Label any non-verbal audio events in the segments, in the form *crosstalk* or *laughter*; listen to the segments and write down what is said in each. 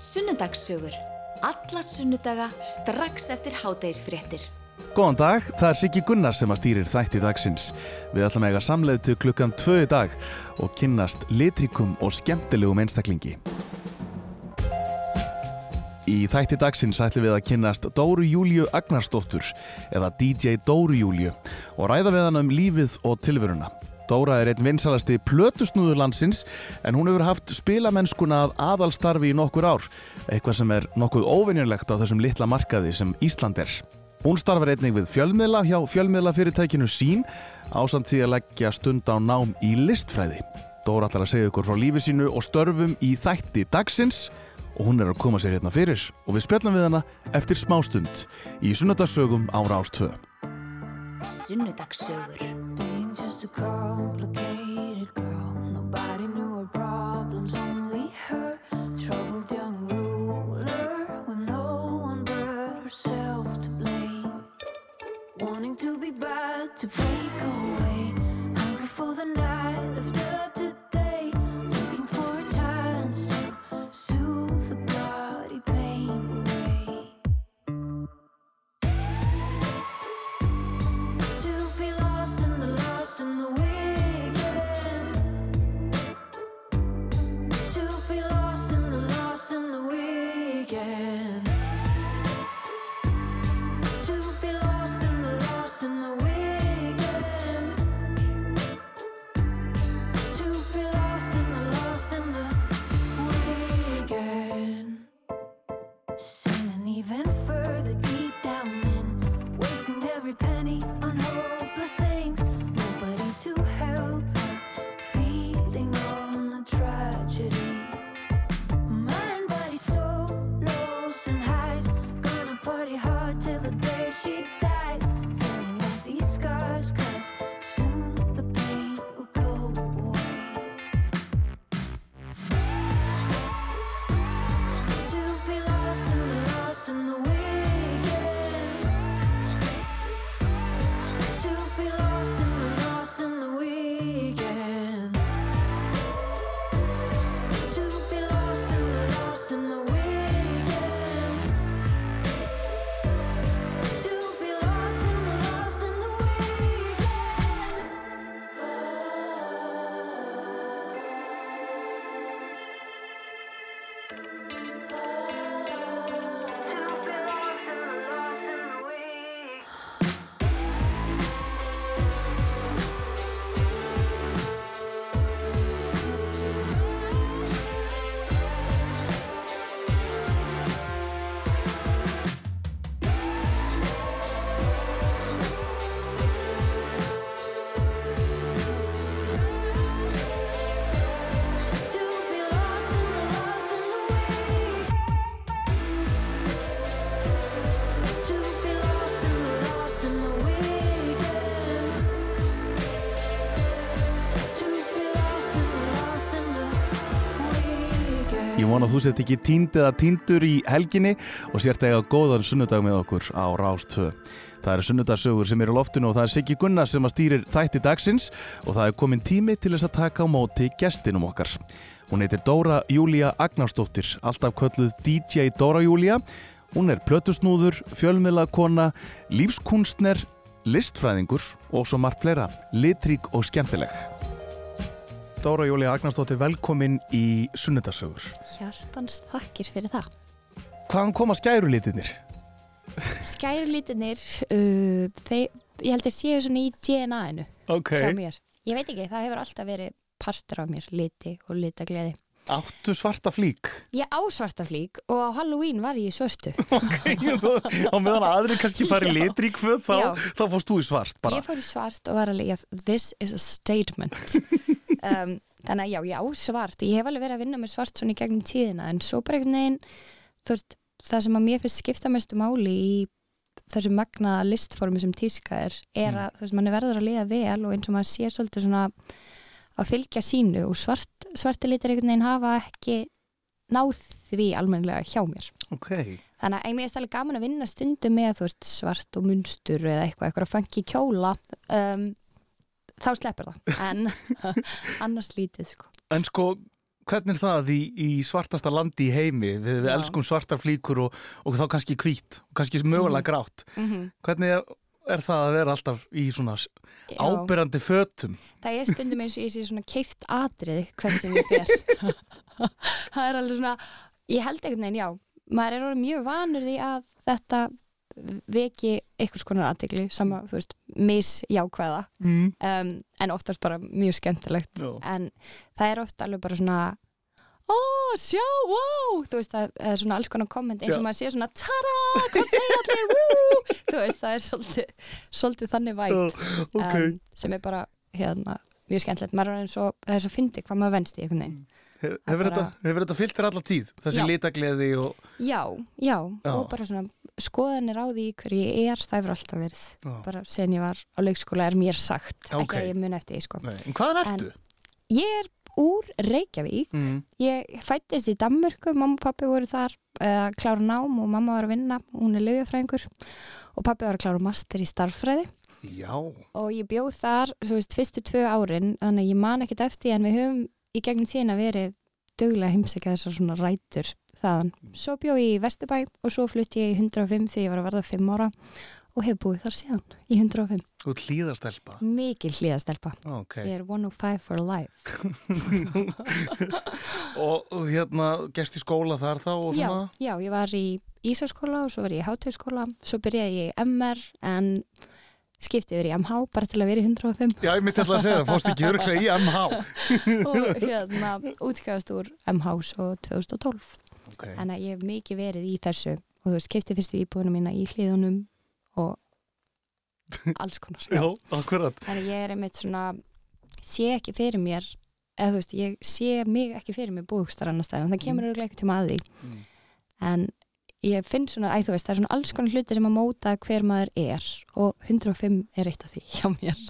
Sunnudagssögur. Alla sunnudaga strax eftir hádægisfréttir. Góðan dag, það er Siggi Gunnar sem að stýrir þætti dagsins. Við ætlum að eiga samleið til klukkan tvö í dag og kynnast litrikum og skemmtilegum einstaklingi. Í þætti dagsins ætlum við að kynnast Dóru Júliu Agnarsdóttur eða DJ Dóru Júliu og ræða við hann um lífið og tilveruna. Dóra er einn vinsalasti plötusnúður landsins en hún hefur haft spilamennskuna að aðalstarfi í nokkur ár, eitthvað sem er nokkuð óvinjulegt á þessum litla markaði sem Ísland er. Hún starfar einnig við fjölmiðla hjá fjölmiðlafyrirtækinu sín ásamt því að leggja stund á nám í listfræði. Dóra ætlar að segja ykkur frá lífi sínu og störfum í þætti dagsins og hún er að koma sér hérna fyrir og við spjallum við hana eftir smástund í sunnudagssögum á Rástvö. Sunnudagssögur. Just a complicated girl. Nobody knew her problems, only her. Troubled young ruler with no one but herself to blame. Wanting to be bad, to break away. Vona að þú sett ekki tínd eða tíndur í helginni og sért eiga góðan sunnudag með okkur á Rástvö. Það eru sunnudagssögur sem eru loftinu og það er Siggi Gunnar sem að stýrir þætti dagsins og það er komin tími til þess að taka á móti gestinum okkar. Hún heitir Dóra Júlia Agnarsdóttir, alltaf kölluð DJ Dóra Júlia. Hún er plötusnúður, fjölmiðlakona, lífskunstner, listfræðingur og svo margt fleira, litrík og skemmtileg. Dóra Júlia Agnarsdóttir, velkomin í sunnudagssögur. Hjartans þakkir fyrir það. Hvaðan koma skærulitinir? Skærulítinir, uh, ég heldur séu svona í DNA-inu Ok. hjá mér. Ég veit ekki, það hefur alltaf verið partur af mér, liti og litagleði. Áttu svarta flík? Ég á svarta flík og á Halloween var ég svörstu. *laughs* á meðan aðri kannski fari litri kvöð þá, þá fórst þú í svart bara. Ég fór í svart og var alveg, yeah, this is a statement. *laughs* um, þannig að já, ég á svart ég hef alveg verið að vinna með svart svona í gegnum tíðina en svo bara einhvern veginn, þú veist, það sem að mér finnst skipta mestu máli í þessu magnaða listformi sem tíska er, er að þú veist, mann er verður að liða vel og eins og maður sé svolítið svona að fylgja sínu og svart, svarti litir einhvern veginn hafa ekki náð því almennilega hjá mér. Ok. Þannig að mér er stæðlega gaman að vinna stundum með veist, svart og munstur eða eitthvað, eitthvað fangi kjóla um, þá sleppur það en *laughs* annars lítið sko. En sko, hvernig er það í, í svartasta landi í heimi? Við, við elskum svartar flíkur og, og þá kannski hvít, og kannski mögulega grátt. mm Hvernig er, það að vera alltaf í svona ábyrrandi fötum? það er stundum eins og ég sé svona keift atrið hvert sem ég fer *laughs* *laughs* það er alveg svona ég held einhvern veginn, já, maður er orðið mjög vanur því að þetta veki einhvers konar aðtegli sama, þú veist, misjákvæða Mm. um, en oftast bara mjög skemmtilegt Já. en það er oft alveg bara svona ó, sjá, wow þú veist, það er svona alls konar komment eins og Já. maður sé svona, tada, hvað segir allir woo, þú veist, það er svolítið svolítið þannig væp ok. um, sem er bara hérna mjög skemmtilegt, maður er eins og er svo fyndi hvað maður venst í einhvern veginn Hefur hefur bara- þetta, hefur þetta fyllt þér alla tíð? Þessi litagleði og... já, já, Já. og bara svona skoðanir á því hverju ég er, það hefur alltaf verið Já. bara sen ég var á leikskóla er mér sagt, Ok. ekki að ég mun eftir því sko. Nei, en hvaðan ertu? ég er úr Reykjavík Mm. ég fættist í Danmörku mamma og pappi voru þar uh, að klára nám og mamma var að vinna, hún er lögufræðingur og pappi var að klára master í starffræði Já, og ég bjóð þar, þú veist, fyrstu tvö árin þannig að ég man ekkert eftir en við höfum í gegnum tíðina verið duglega heimsækja þessar svona rætur þaðan. Svo bjóð ég í Vesturbæ og svo flutti ég í 105 þegar ég var að verða 5 ára og hef búið þar síðan í 105. þú ert hlýðastelpa. Mikil hlýðastelpa. Ok. Ég er 105 for life. *laughs* Og, hérna, gest í skóla þar þá Já, svona? já, ég var í Ísaskóla og svo var ég í Hátegskóla, svo byrjaði ég í MR en skipti yfir í MH bara til að vera í 105 Já, ég myndi alltaf að segja það, fórst ekki örglega í MH. *laughs* og hérna útskjáðast úr MH svo 2012. Ok, Þannig að ég hef mikið verið í þessu og þú veist, kefti fyrstu íbúðuna mína í hlýðunum og alls konar. já, akkurat. Þannig ég er einmitt svona, sé ekki fyrir mér, eða þú veist, ég sé mig ekki fyrir mér búkstar annars stæðan, það kemur auðvitað ekki tíma að því. Mm. En ég finn svona, æ þú veist, það er svona alls konar hluti sem að móta hver maður er og 105 er eitt af því hjá mér.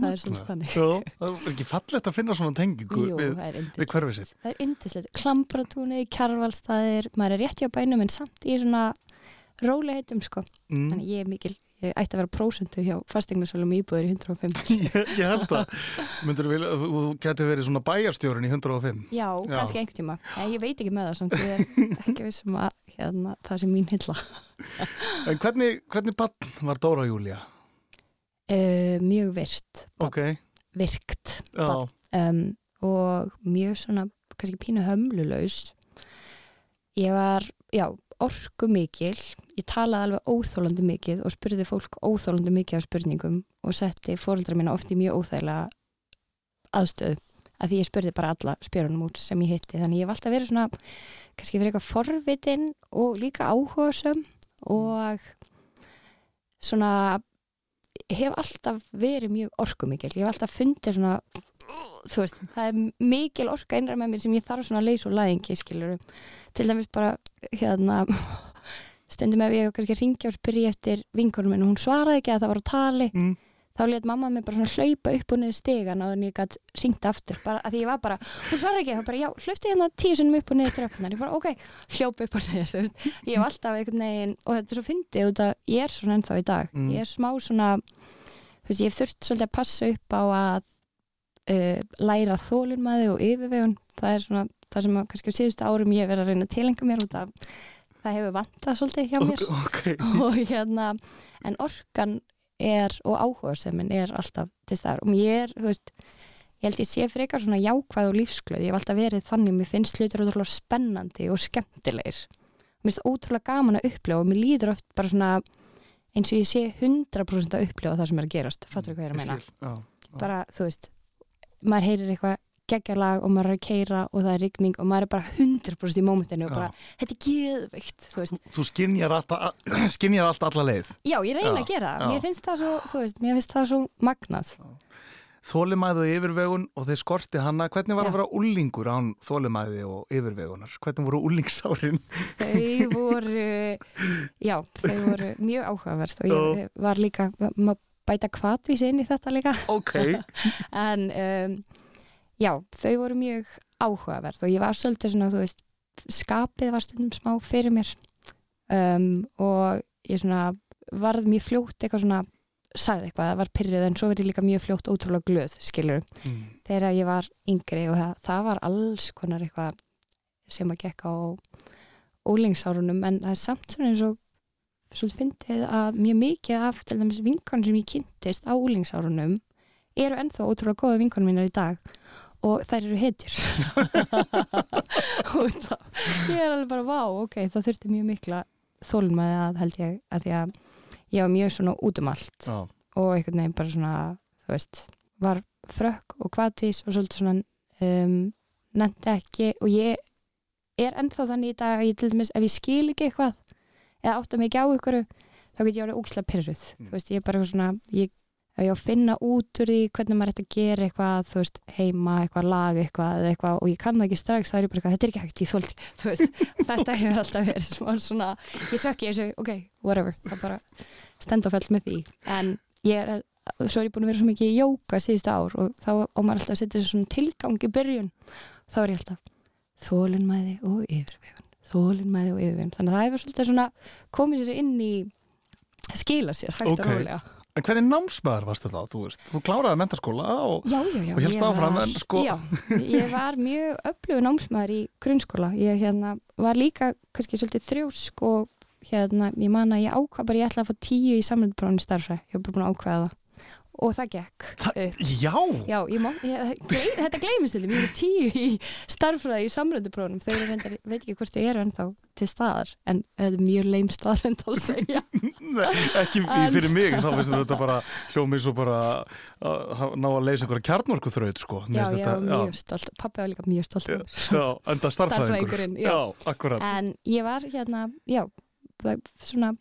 það er svolítið þannig. Já, það er ekki fallegt að finna svona tengingu Jú, við, við hverfið sitt. Það er yndislegt. Klambratúnið, kjarvalstaðir, maður er rétt hjá bænum en samt í svona róleitum sko. Mm. Þannig ég er mikil, ætti að vera prósentu hjá fastegnarsölum íbúður í 105. *laughs* Ég, ég held að myndur vilja, þú getur verið svona bæjarstjórun í 105 Já, Já. kannski einhvern tíma. Nei, ég veit ekki með það samt, ég er ekki vissum að hérna, það sé mín hylla. *laughs* En hvernig, hvernig bann var Dóra Júlia? Uh, mjög virt, Ok, virkt um, og mjög svona, kannski pínu hömlulaus. Ég var, já, orku mikil, ég talaði alveg óþólandi mikið og spurði fólk óþólandi mikið af spurningum og setti fóreldra mína oft í mjög óþægilega aðstöðu að því ég spurði bara alla spjörunum út sem ég hitti. Þannig ég hef alltaf verið svona kannski verið eitthvað forvitin og líka áhugasöm og svona hef alltaf verið mjög orkumikil. Ég hef alltaf fundið svona þú veist, það er mikil orka innra með mér sem ég þarf svona að leysa úr læðingi skilur til dæmis bara hérna *laughs* stundum ef ég kannski ringja og spyrja eftir vinkonum minn og hún svaraði ekki að það var á tali. Mm. þá let mamma mig bara svona hlaupa upp og niður stegan og ég gætt ringt aftur bara að því ég var bara, hún svarar ekki, þá bara já, hlaupi hérna tíu sinnum upp og niður tröfnar, ég bara ok hljópa upp og niður, veist, ég hef alltaf einhvern veginn, og þetta er svo fyndið út að ég er svona ennþá í dag, Mm. ég er smá svona þú veist, ég hef þurft svolítið að passa upp á að uh, læra þólunmaði og yfirvegun. Það er svona, það sem að kannski á síðustu árum ég verið að reyna að tilenga mér út af það hefur vantað svolítið hjá mér. Ok, ok. *laughs* og hérna en orkan er og áhuga sem er alltaf til staðar. Og ég er, þú veist ég held ég sé frekar svona jákvæð og lífsglöð. Ég hef alltaf verið þannig, mér finnst hlutur ótrúlega spennandi og skemmtilegir. Mér finnst ótrúlega gaman að upplifa og mér líður oft bara svona eins og ég sé 100% að upplifa það sem er að gerast. Fattur hvað ég er að meina? Bara, þú veist, maður heyrir eitthvað geggjarlag og maður er að keira og það er rigning og maður er bara 100% í mómentinu og bara, þetta er geðveikt þú Þú skinjar *clears throat* allt, alla leið Já, ég reyna Já, að gera já. Mér finnst það svo, þú veist, mér finnst það svo magnað. Þólimæði og yfirvegun og þeir skorti hana Hvernig var Já. að vera úlingur án þólimæði og yfirvegunar? Hvernig voru úlingsárin? Þau *laughs* voru, já, þau voru mjög áhugaverð og ég var líka, maður bæta kvatvísi inn í þetta líka. Ok, *laughs* En um, já, þau voru mjög áhugaverð og ég var svolítið svona, þú veist, skapið var stundum smá fyrir mér. Um, og ég svona varð mjög fljótt eitthvað svona sagði eitthvað, var pyrrið en svo er ég líka mjög fljótt ótrúlega glöð, skilur Mm. þegar ég var yngri og það, það var alls konar eitthvað sem að gekk á ólingsárunum en það er samt svona eins og svolítið fyndið að mjög mikið af til dæmis vinkonum sem ég kynntist á ólingsárunum eru ennþá ótrúlega góða vinkonum mínar í dag og þær eru hetjur og það, ég er alveg bara vá, ok, það þurfti mjög mikla þólmaði að held ég að því að ég var mjög svona út um allt Já. og einhvern veginn bara svona þú veist, var frökk og kvatís og svolítið svona um, nefndi ekki og ég er ennþá þannig í dag að ég til dæmis ef ég skil ekki eitthvað eða átta mig ekki á ykkur þá get ég alveg ógislega pyrruð Mm. þú veist, ég er bara svona ég, ef ég á að finna út úr því hvernig maður ætti að gera eitthvað veist, heima, eitthvað lag eitthvað, eða eitthvað og ég kann það ekki strax, þá er ég bara eitthvað þetta er ekki hægt, ég þóldi, *laughs* þetta hefur alltaf verið smá svona ég sökki þessu, ok, whatever það bara stend og fell með því. En ég er, svo er ég búin að vera svo mikið í jóka síðustu ár og þá á maður alltaf að setja þessu svona tilgang í byrjun. Þá er ég alltaf þólinmæði og yfirvefun þólinmæði og yfirvefun að það skila sér hægt Ok. og rólega En hvernig námsmaður varstu þá, þú? Þú kláraði mentaskóla og. Og hélst ég áfram, var- en sko- Já, ég var mjög öflugur námsmaður í grunnskóla. Ég hérna, var líka kannski svolítið þrjósk og hérna, ég man að ég ákvað bara ég ætla að fá tíu í samlindbrónu starfræ. Ég var bara búin að ákveða það. Og það gekk upp. Já, Já, ég má, ég, gley, þetta gleymist ég er tíu í starffræði í eru reyndar, ég veit ekki hvort þau eru ennþá til staðar, en þetta er mjög leim staðrend að segja Nei, ekki En- fyrir mig, þá veistu þetta bara hljómið svo bara að ná að leysa einhverja kjarnorku þraut, sko. Já, ég var þetta- mjög stolt, pappi var líka mjög stolt Já, já, enda *laughs* já. Já, akkurat. En ég var hérna, já, svona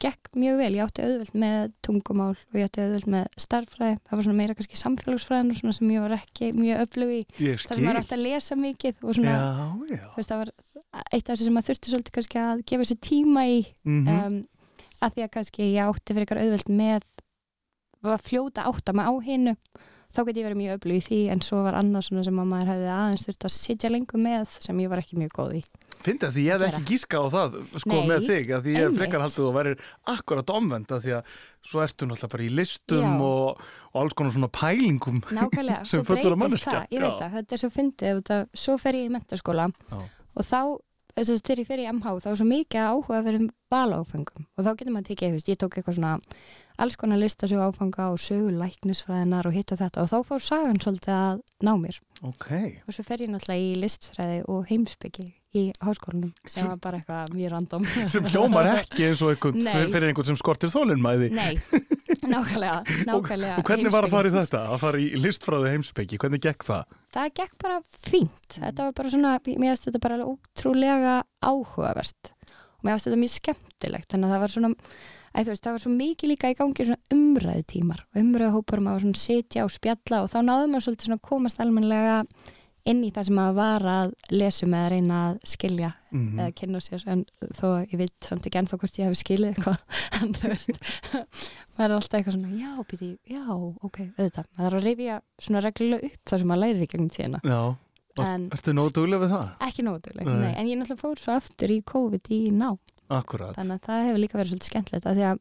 gekk mjög vel, ég átti auðvelt með tungumál og ég átti auðvelt með starffræði, það var svona meira kannski samfélagsfræðin og svona sem ég var ekki mjög öflug í. Það maður átti að lesa mikið og svona, Já, já. veist, það var eitt af þessu sem maður þurfti svolítið kannski að gefa sér tíma í. Mm um, að því að kannski ég átti fyrir eitthvað auðvelt með að fljóta átta mig á hinu þá geti ég verið mjög öflug í því en svo var annað svona sem að maður hefði aðeins þurft að sitja lengur með sem ég var ekki mjög góð í Fyndi að því ég hef ekki gíska á það sko Nei, með þig, að því ég einmitt. frekar haldið og verir akkurat omvend að því að svo ertu náttúrulega bara í listum og, og alls konar svona pælingum *laughs* Nákvæmlega, svo breytist það, ég veit það, þetta er svo fyndið svo fer ég í mentaskóla Já. og þá, þess að ég fer í MH þá er svo mikið áhuga fyrir valáfengum og þá getur maður tekið, þú veist, ég tók eitthvað svona alls konar listasögu áfanga og sögu læknisfræðinar og hitt og þetta og þá fór sagan svolítið að ná mér Ok, og svo fer ég náttúrulega í listfræði og heimsbyggi í háskólanum. Sem var bara eitthvað mjög random. *laughs* Sem hljómar ekki eins og einhvern, Nei. fyrir einhvern sem skortir þólinnmæði Nei, *laughs* nákvæmlega, nákvæmlega. og hvernig var að fara í heimspeki. þetta, að fara í listfræði heimspeki? Hvernig gekk það? það gekk bara fínt. Þetta var bara svona, mér finnst þetta bara alveg ótrúlega áhugavert. Og mér finnst þetta mjög skemmtilegt þannig að það var svona, æ, veist, það var svo mikið líka í gangi svona umræðu tímar og umræðu hópar maður svona sitja og spjalla og þá náðum maður svolítið svona komast almennilega inn í það sem maður var að lesum eða reyna að skilja Mm eða kynna sér en þó ég veit samt ekki ennþá hvort ég hef skilið eitthvað *laughs* en þú veist maður er alltaf eitthvað svona, já, býti, já, ok auðvitað, maður er að rifja svona reglulega upp það sem maður lærir í gegnum tíðina Já, en ertu nógu duglega við það? ekki nótuleg, Nei. nei. en ég náttúrulega fór svo aftur í COVID í ná, Akkurat, þannig að það hefur líka verið svolítið skemmtilegt að því að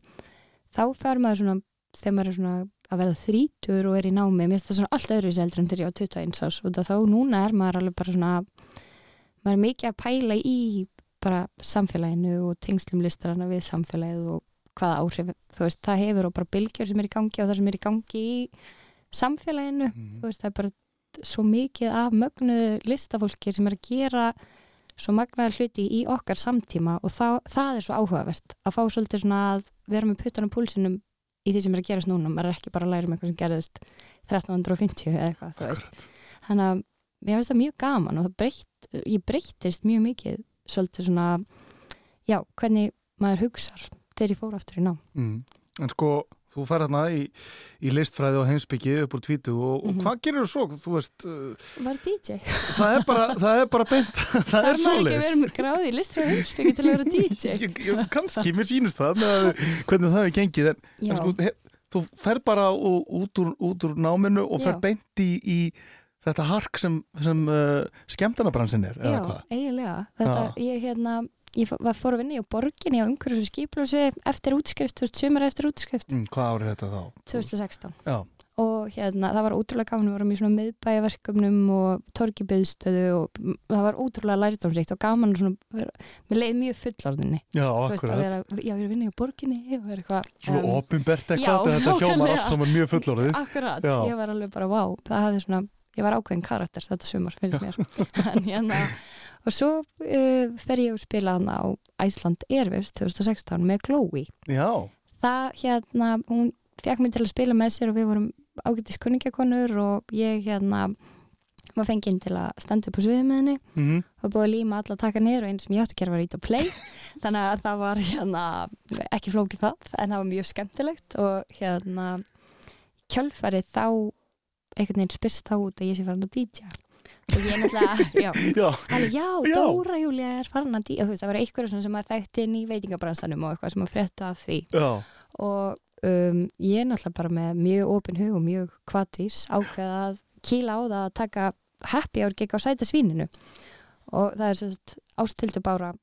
þá fer maður svona, þegar maður er svona að verða þrítur og er í námi, mér finnst það svona allt öðru heldur en þegar ég á 21 árs og þá núna er maður alveg bara svona maður er mikið að pæla í bara samfélaginu og tengslum listrana við samfélagið og hvaða áhrif þú veist, það hefur og bara bylgjur sem er í gangi og það sem er í gangi í samfélaginu Mhm. þú veist, það er bara svo mikið af mögnu listafólki sem er að gera svo magnaðar hluti í okkar samtíma og það, það er svo áhugavert að fá svolítið svona að vera með puttan á púlsinum í því sem er að gerast núna. Maður er ekki bara að læra um eitthvað sem gerðist 1350 eða eitthvað, veist. Þannig að mér finnst það mjög gaman og breytt, ég breyttist mjög mikið svolítið svona já, hvernig maður hugsar þegar ég fór aftur í nám. Mm. En sko, þú fer hérna í, í listfræði og heimspeki upp úr tvítu og, og Mhm. hvað gerir þú svo? Þú veist, uh, var DJ það er bara, það er bara beint, það, *laughs* Það er er maður ekki að vera með gráði í listri og heimspeki til að vera DJ *laughs* Ég- ég- Kannski, mér sýnist það hvernig það er gengið en, Já, en sko, he, þú fer bara ú- út úr, út úr náminu og fer Já. beint í, í þetta hark sem, sem uh, skemmtanabransin er eða já hvað? eiginlega þetta, Já. ég hérna, ég fór að vinna í borginni á umhverjus og skiplösi eftir útskrift, þú veist, sumar eftir útskrift Mm, hvað árið þetta þá? 2016 Já, og hérna, það var ótrúlega gaman við vorum í svona miðbæjaverkefnum og torgibiðstöðu og það var ótrúlega lærdómsrikt og gaman svona, vera- mér leið mjög fullorðinni já, akkurat. vera, já, ég er að vinna í borginni og Svona em, opinbert já, eitthvað, þetta nákvæmlega. allt saman mjög fullorðið. Akkurat, Já. ég var alveg bara vá, það hafði svona, ég var ákveðin karakter þetta sumar, finnst mér *laughs* en, hérna, og svo uh, fer ég að spila hann á Æsland Airwaves 2016 með Chloe. Já, það hérna, hún fekk mig til að spila með sér og við vorum ágættis kunningjakonur og ég hérna var fenginn til að standa upp á henni. Mm og búið að líma alla að taka niður og einn sem ég átti að gera var ít og play. *laughs* Þannig að það var hérna ekki flókið það, en það var mjög skemmtilegt. Og hérna kjölfarið þá einhvern veginn spyrst þá út að ég sé farin að DJ og ég náttúrulega, já, *laughs* já, alveg já, Já. Dóra Júlia er farin að DJ þú veist, það var svona sem að þekkti inn í veitingabransanum og eitthvað sem að frétta af því já, og um, ég er náttúrulega bara með mjög opin hug og mjög kvatís ákveða að kýla á það að taka happy hour gig á sæta svíninu og það er sérst ástildu bára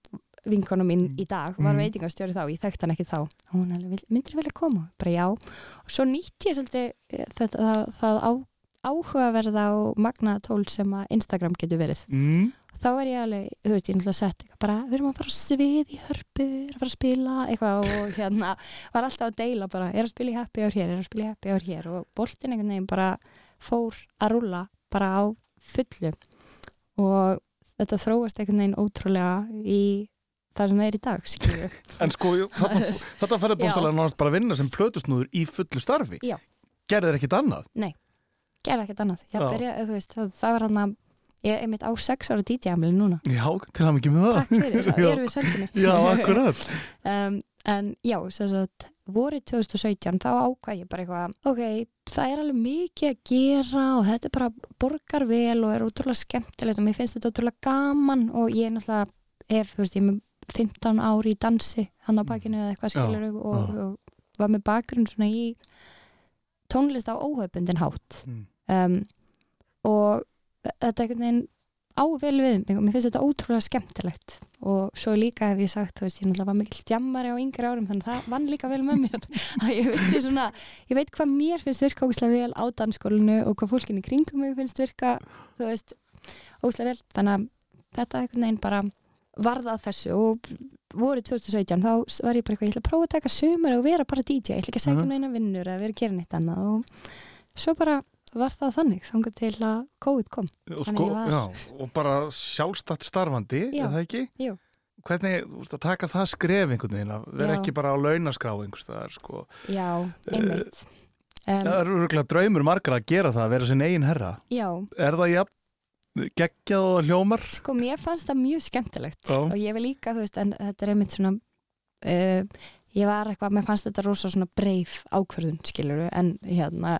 vinkona mín Mm. í dag var Mm. veitingastjóri þá, ég þekkt hann ekki þá hún er alveg, myndir vilja koma? bara já og svo nýtti ég svolítið eh, þetta, það, það á, áhugaverða og magnaða tól sem að Instagram getur verið mm, þá er ég alveg, þú veist, ég er náttúrulega sett eitthvað bara, við erum að fara að svið í hörpu er að fara að spila, eitthvað og hérna var alltaf að deila bara, er að spila í happy hour hér, er að spila í happy hour hér og boltin einhvern veginn bara fór að rúlla bara á fullu og þetta þróast einhvern veginn ótrúlega í það sem það er í dag, skilur *laughs* en sko, jú, *laughs* þarna, þetta færði bóstalega nánast bara að vinna sem plötusnúður í fullu starfi. Já. Gerði þér ekkit annað? Gerði ekkert annað, byrja, þú veist það, það var hann að, ég er einmitt á sex ára DJ-amili núna, Já, til hann ekki með það. takk fyrir, *laughs* það erum við sendinni Já, akkurat. *laughs* um, en já, sem sagt vorið 2017 þá ákvað ég bara eitthvað ok, það er alveg mikið að gera og þetta er bara borgar vel og er útrúlega skemmtilegt og mér finnst þetta útrúlega gaman og ég er náttúrulega er, þú veist, ég er með 15 ári í dansi hann á bakinu eða eitthvað skilur og, og var með bakgrunn svona í tónlist á óhefbundin hátt. Mm. Um, og þetta einhvern veginn á vel við mig og mér finnst þetta ótrúlega skemmtilegt. Og svo líka hef ég sagt, þú veist, ég var mikill djammari á yngri árum þannig að það vann líka vel með mér. *laughs* Að ég vissi svona, ég veit hvað mér finnst virka ógæslega vel á dansskólinu og hvað fólkinni kringum mig finnst virka veist, ógæslega vel. Þannig að þetta einhvern veginn bara varða að þessu og voru 2017 þá var ég bara eitthvað, ég ætla að prófa að taka sömur og vera bara DJ, ég ætla ekki að segja um neina vinnur eða vera að gera neitt annað og svo bara var það þannig þangað til að COVID kom Og, Þannig sko, var- já, og bara sjálfstætt starfandi, Já. er það ekki? Jú. Hvernig, að taka það skref einhvern veginn, að vera ekki bara á launaskrá sko. Já, einmitt um, Það er örgulega draumur margra að gera það, að vera sinn eigin herra. Já, Er það jafn geggjað og hljómar? sko mér fannst það mjög skemmtilegt Já. og ég vil líka, þú veist, en þetta er einmitt svona uh, ég var eitthvað, mér fannst þetta rosa svona breif ákvörðun, skilur en hérna,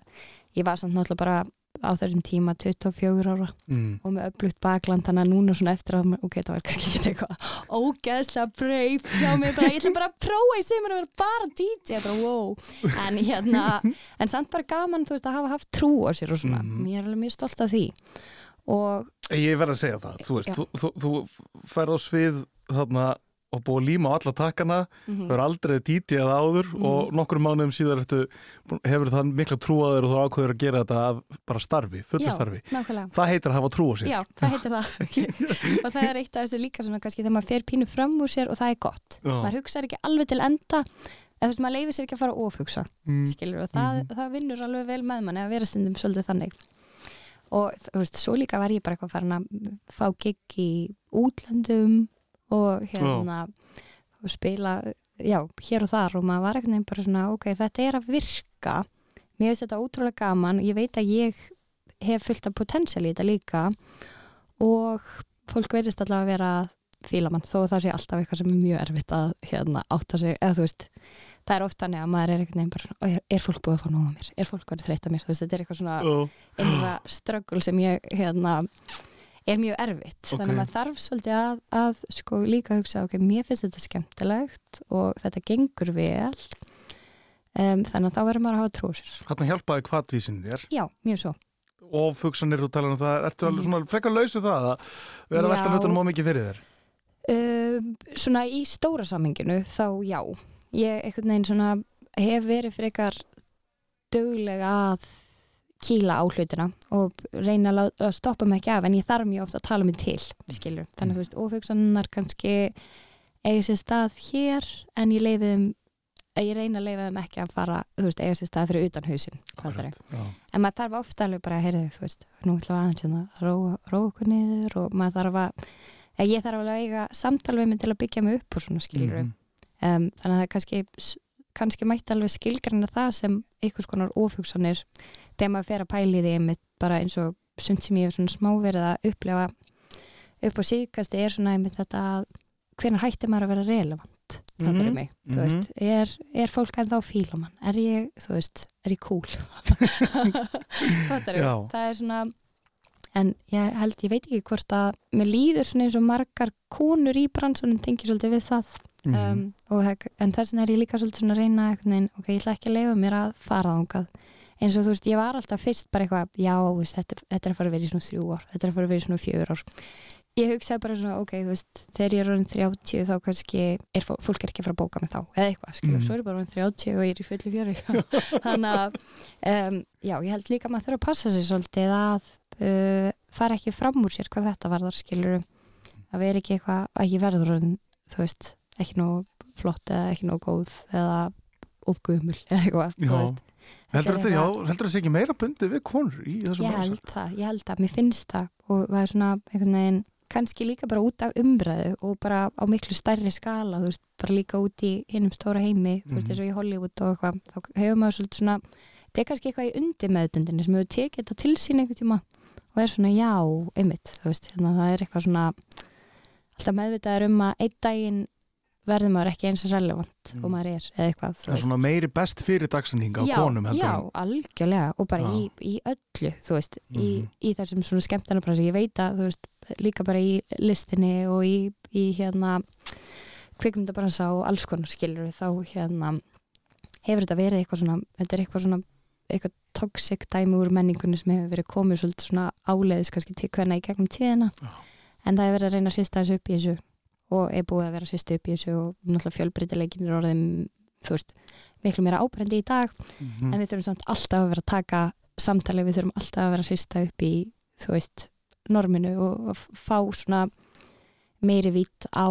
ég var samt náttúrulega bara á þessum tíma 24 ára Mm. og með öflugt bakland þannig að núna svona eftir að ok, það var kannski ekki eitthvað ógeðslega breyf hjá mig, bara, ég ætla bara að prófa í sem að vera bara DJ bara, wow. en hérna, *laughs* en samt bara gaman þú veist að hafa haft trú á sér og svona Mhm. mér er alveg mjög stolt af því og Ég verð að segja það, þú veist, Já. þú, þú, þú ferð á svið þarna og búið að líma á alla takkana, mm þú er aldrei DJ-að áður Mhm. og nokkur mánuðum síðar ertu, hefur það mikla trú að þér og þú ákveður að gera þetta af bara starfi, fullu starfi. nákvæmlega Það heitir að hafa trú á sér. Já, það heitir það *laughs* og það er eitt af þessu líka svona kannski þegar maður fer pínu fram úr sér og það er gott Já. maður hugsaður ekki alveg til enda eða þú veist, maður leifir sér ekki að fara að ofhugsa Mm. skilur og það, Mhm. það vinnur alveg vel með manni að vera stundum svolítið og þú veist, svo líka var ég bara eitthvað farin að fá gig í útlöndum og hérna og spila, já, hér og þar og maður var eitthvað bara svona, ok, þetta er að virka. Mér finnst þetta ótrúlega gaman. Ég veit að ég hef fullt af potensial í þetta líka og fólk verðist allavega að vera að fíla mann, þó að það sé alltaf eitthvað sem er mjög erfitt að hérna átta sig, eða þú veist það er oft þannig að maður er einhvern veginn bara svona, "Ó, er, er fólk búið að fá nóg á mér, er fólk verið þreytt á mér? Þú veist, þetta er eitthvað svona Já. innra ströggul sem ég hérna er mjög erfitt, Ok. þannig að maður þarf svolítið að, að sko líka hugsa ok, mér finnst þetta skemmtilegt og þetta gengur vel. Um, þannig að þá verður maður að hafa trú á sér. Þarna hjálpaði kvatvísin þér. Já, mjög svo. Og fugsanir og tala um það, ertu alveg svona frekar lausu það að vera að velta hlutunum á mikið fyrir þér? um, svona í stóra samhenginu þá já. Ég einhvern veginn svona hef verið frekar dögulega að kýla á hlutina og reyna að, að stoppa mig ekki af en ég þarf mjög ofta að tala mig til skilur, þannig að þú veist, ófugsannar kannski eiga sér stað hér en ég leifi þeim ég reyna að leifa þeim ekki að fara þú veist, eiga sér stað fyrir utan? Já. en maður þarf ofta alveg bara að heyrðu þú veist, nú ætlum við aðeins hérna að róa, róa okkur niður og maður þarf að ég þarf alveg að eiga samtal við mig til að byggja mig upp og svona skilur Mhm. um, þannig að það kannski kannski mætti alveg skilgrana það sem einhvers konar ófugsanir þegar maður fer að pæli því einmitt bara eins og sumt sem ég hef svona smá verið að upplefa upp á síðkasti er svona einmitt þetta að hvenær hætti maður að vera relevant það Mhm, fyrir mig, þú mhm. veist er, er fólk ennþá fíla mann, er ég þú veist, er ég cool? *laughs* Já. það er svona en ég held, ég veit ekki hvort að mér líður svona eins og margar konur í bransunum tengi svolítið við það Mhm. um, og, það- en þess vegna er ég líka svolítið svona að reyna veginn, ok, ég ætla ekki að leifa mér að fara þangað eins og þú veist, ég var alltaf fyrst bara eitthvað, já, veist, þetta, þetta er að fara að vera í svona þrjú ár, þetta er að fara að vera í svona fjögur ár. Ég hugsaði bara svona, ok, þú veist þegar ég er orðin 30 þá kannski er, fó- fólk er ekki að fara að bóka mig þá, eða eitthvað Mhm. svo er ég bara orðin 30 og ég er í fullu fjöri. *laughs* Þannig að um, já, ég held líka að maður þurfa að passa sig svolítið að uh, fara ekki fram úr sér hvað þetta varðar skilur að vera ekki eitthvað, að ég verður orðin, þú veist, ekki nóg flott eða ekki nóg góð eða ofgumul eða eitthvað. Heldur þetta, þetta ekki meira bundið við konur í þessum ég held það, ég held það, mér finnst það og það er svona einhvern veginn kannski líka bara út af umræðu og bara á miklu stærri skala, þú veist, bara líka út í hinnum stóra heimi, þú veist, Mhm. eins og í Hollywood og eitthvað, þá hefur maður svolítið svona þetta er kannski eitthvað í undir meðutundinni sem hefur tekið þetta til sín einhvern tíma og er svona, já, einmitt, þú veist hérna, það er eitthvað svona alltaf meðvitaður um að einn daginn verður maður ekki eins og relevant Mm. og maður er, eða eitthvað, Það er svona meiri best fyrir dagsendinga á konum heldur já, algjörlega og bara í, í öllu þú veist, í, Mhm. í þessum svona skemmtarnabransi ég veit að, þú veist, líka bara í listinni og í, í hérna kvikmyndabransa og alls konar skilur þá hérna hefur þetta verið eitthvað svona þetta er eitthvað svona eitthvað toxic dæmi úr menningunni sem hefur verið komið svolítið svona áleiðis kannski til hvernig í gegnum tíðina Já. en það hefur verið að reyna að hrista þessu upp í þessu og er búið að vera hrista upp í þessu og náttúrulega fjölbreytileikin er orðin þú veist, miklu meira ábrendi í dag Mhm. en við þurfum samt alltaf að vera að taka samtali, við þurfum alltaf að vera að hrista upp í, þú veist, norminu og, og fá svona meiri vít á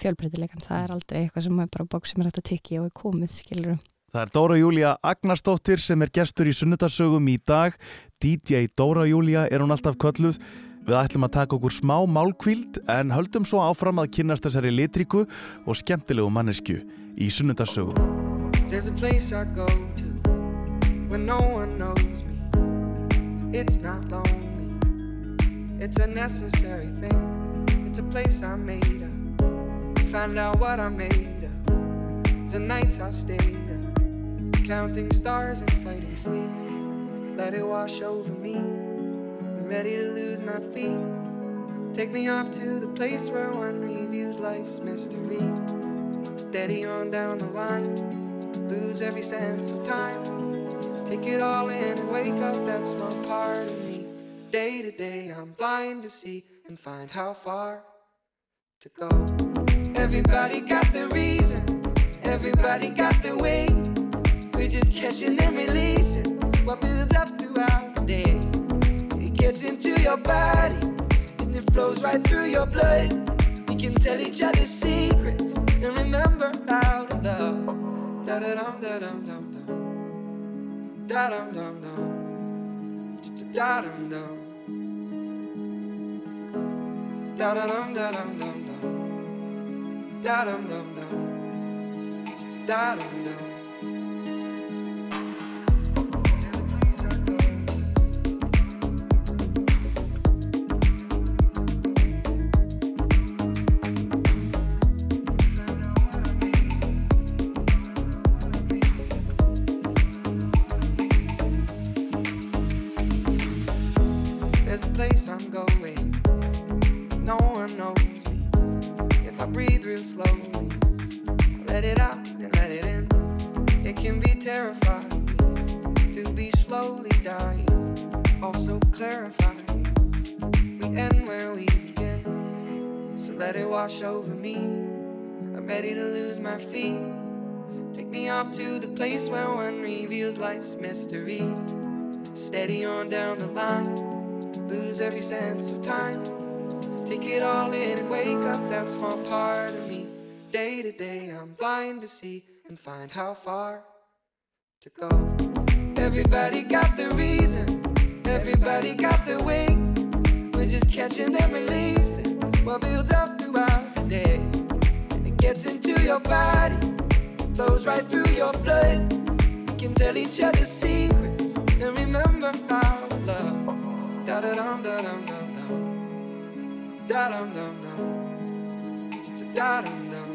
fjölbreytileikan það er aldrei eitthvað sem er bara bók sem er hægt að tykki og er komið, skilur Það er Dóra Júlía Agnarsdóttir sem er gestur í sunnudarsögum í dag. DJ Dóra Júlía er hún alltaf kölluð. Við ætlum að taka okkur smá málkvíld en höldum svo áfram að kynnast þessari litriku og skemmtilegu mannesku í sunnudarsögum. There's a place I go to when no one knows me. It's not lonely, it's a necessary thing. It's a place I made up. Find out what I'm made of. The nights I've stayed up, counting stars and fighting sleep. Let it wash over me. Ready to lose my feet. Take me off to the place where one reviews life's mystery. Steady on down the line lose every sense of time. Take it all in and wake up that small part of me. Day to day, I'm blind to see and find how far to go. Everybody got their reason, everybody got their way. We're just catching and releasing what builds up throughout the day. Gets into your body and it flows right through your blood. We can tell each other secrets and remember how to love. Da da dum da dum dum dum. Da dum dum dum. Da dum dum. Da da dum da dum dum dum. Da dum dum dum. Da dum dum. Life's mystery. Steady on down the line, lose every sense of time. Take it all in and wake up that small part of me. Day to day, I'm blind to see and find how far to go. Everybody got the reason, everybody got the way. We're just catching and releasing what builds up throughout the day. And it gets into your body, flows right through your blood. Tell each other secrets and remember our love. Da da dum da dum dum dum. Da dum dum dum. Da dum dum.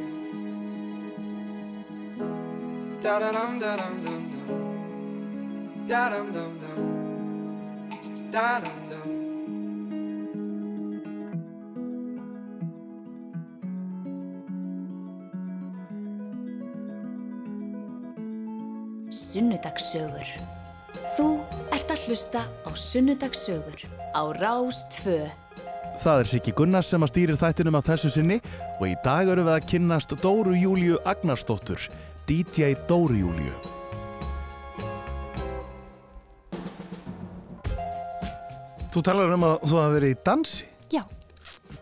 Da da dum da dum dum dum. Da dum dum dum. Da dum Sunnudagssögur. Þú ert að hlusta á Sunnudagssögur á Rás 2. Það er Siggi Gunnars sem að stýrir þættinum af þessu sinni og í dag eru við að kynnast Dóru Júliu Agnarsdóttur, DJ Dóru Júliu. Þú talar um að þú hafa verið í dansi. Já,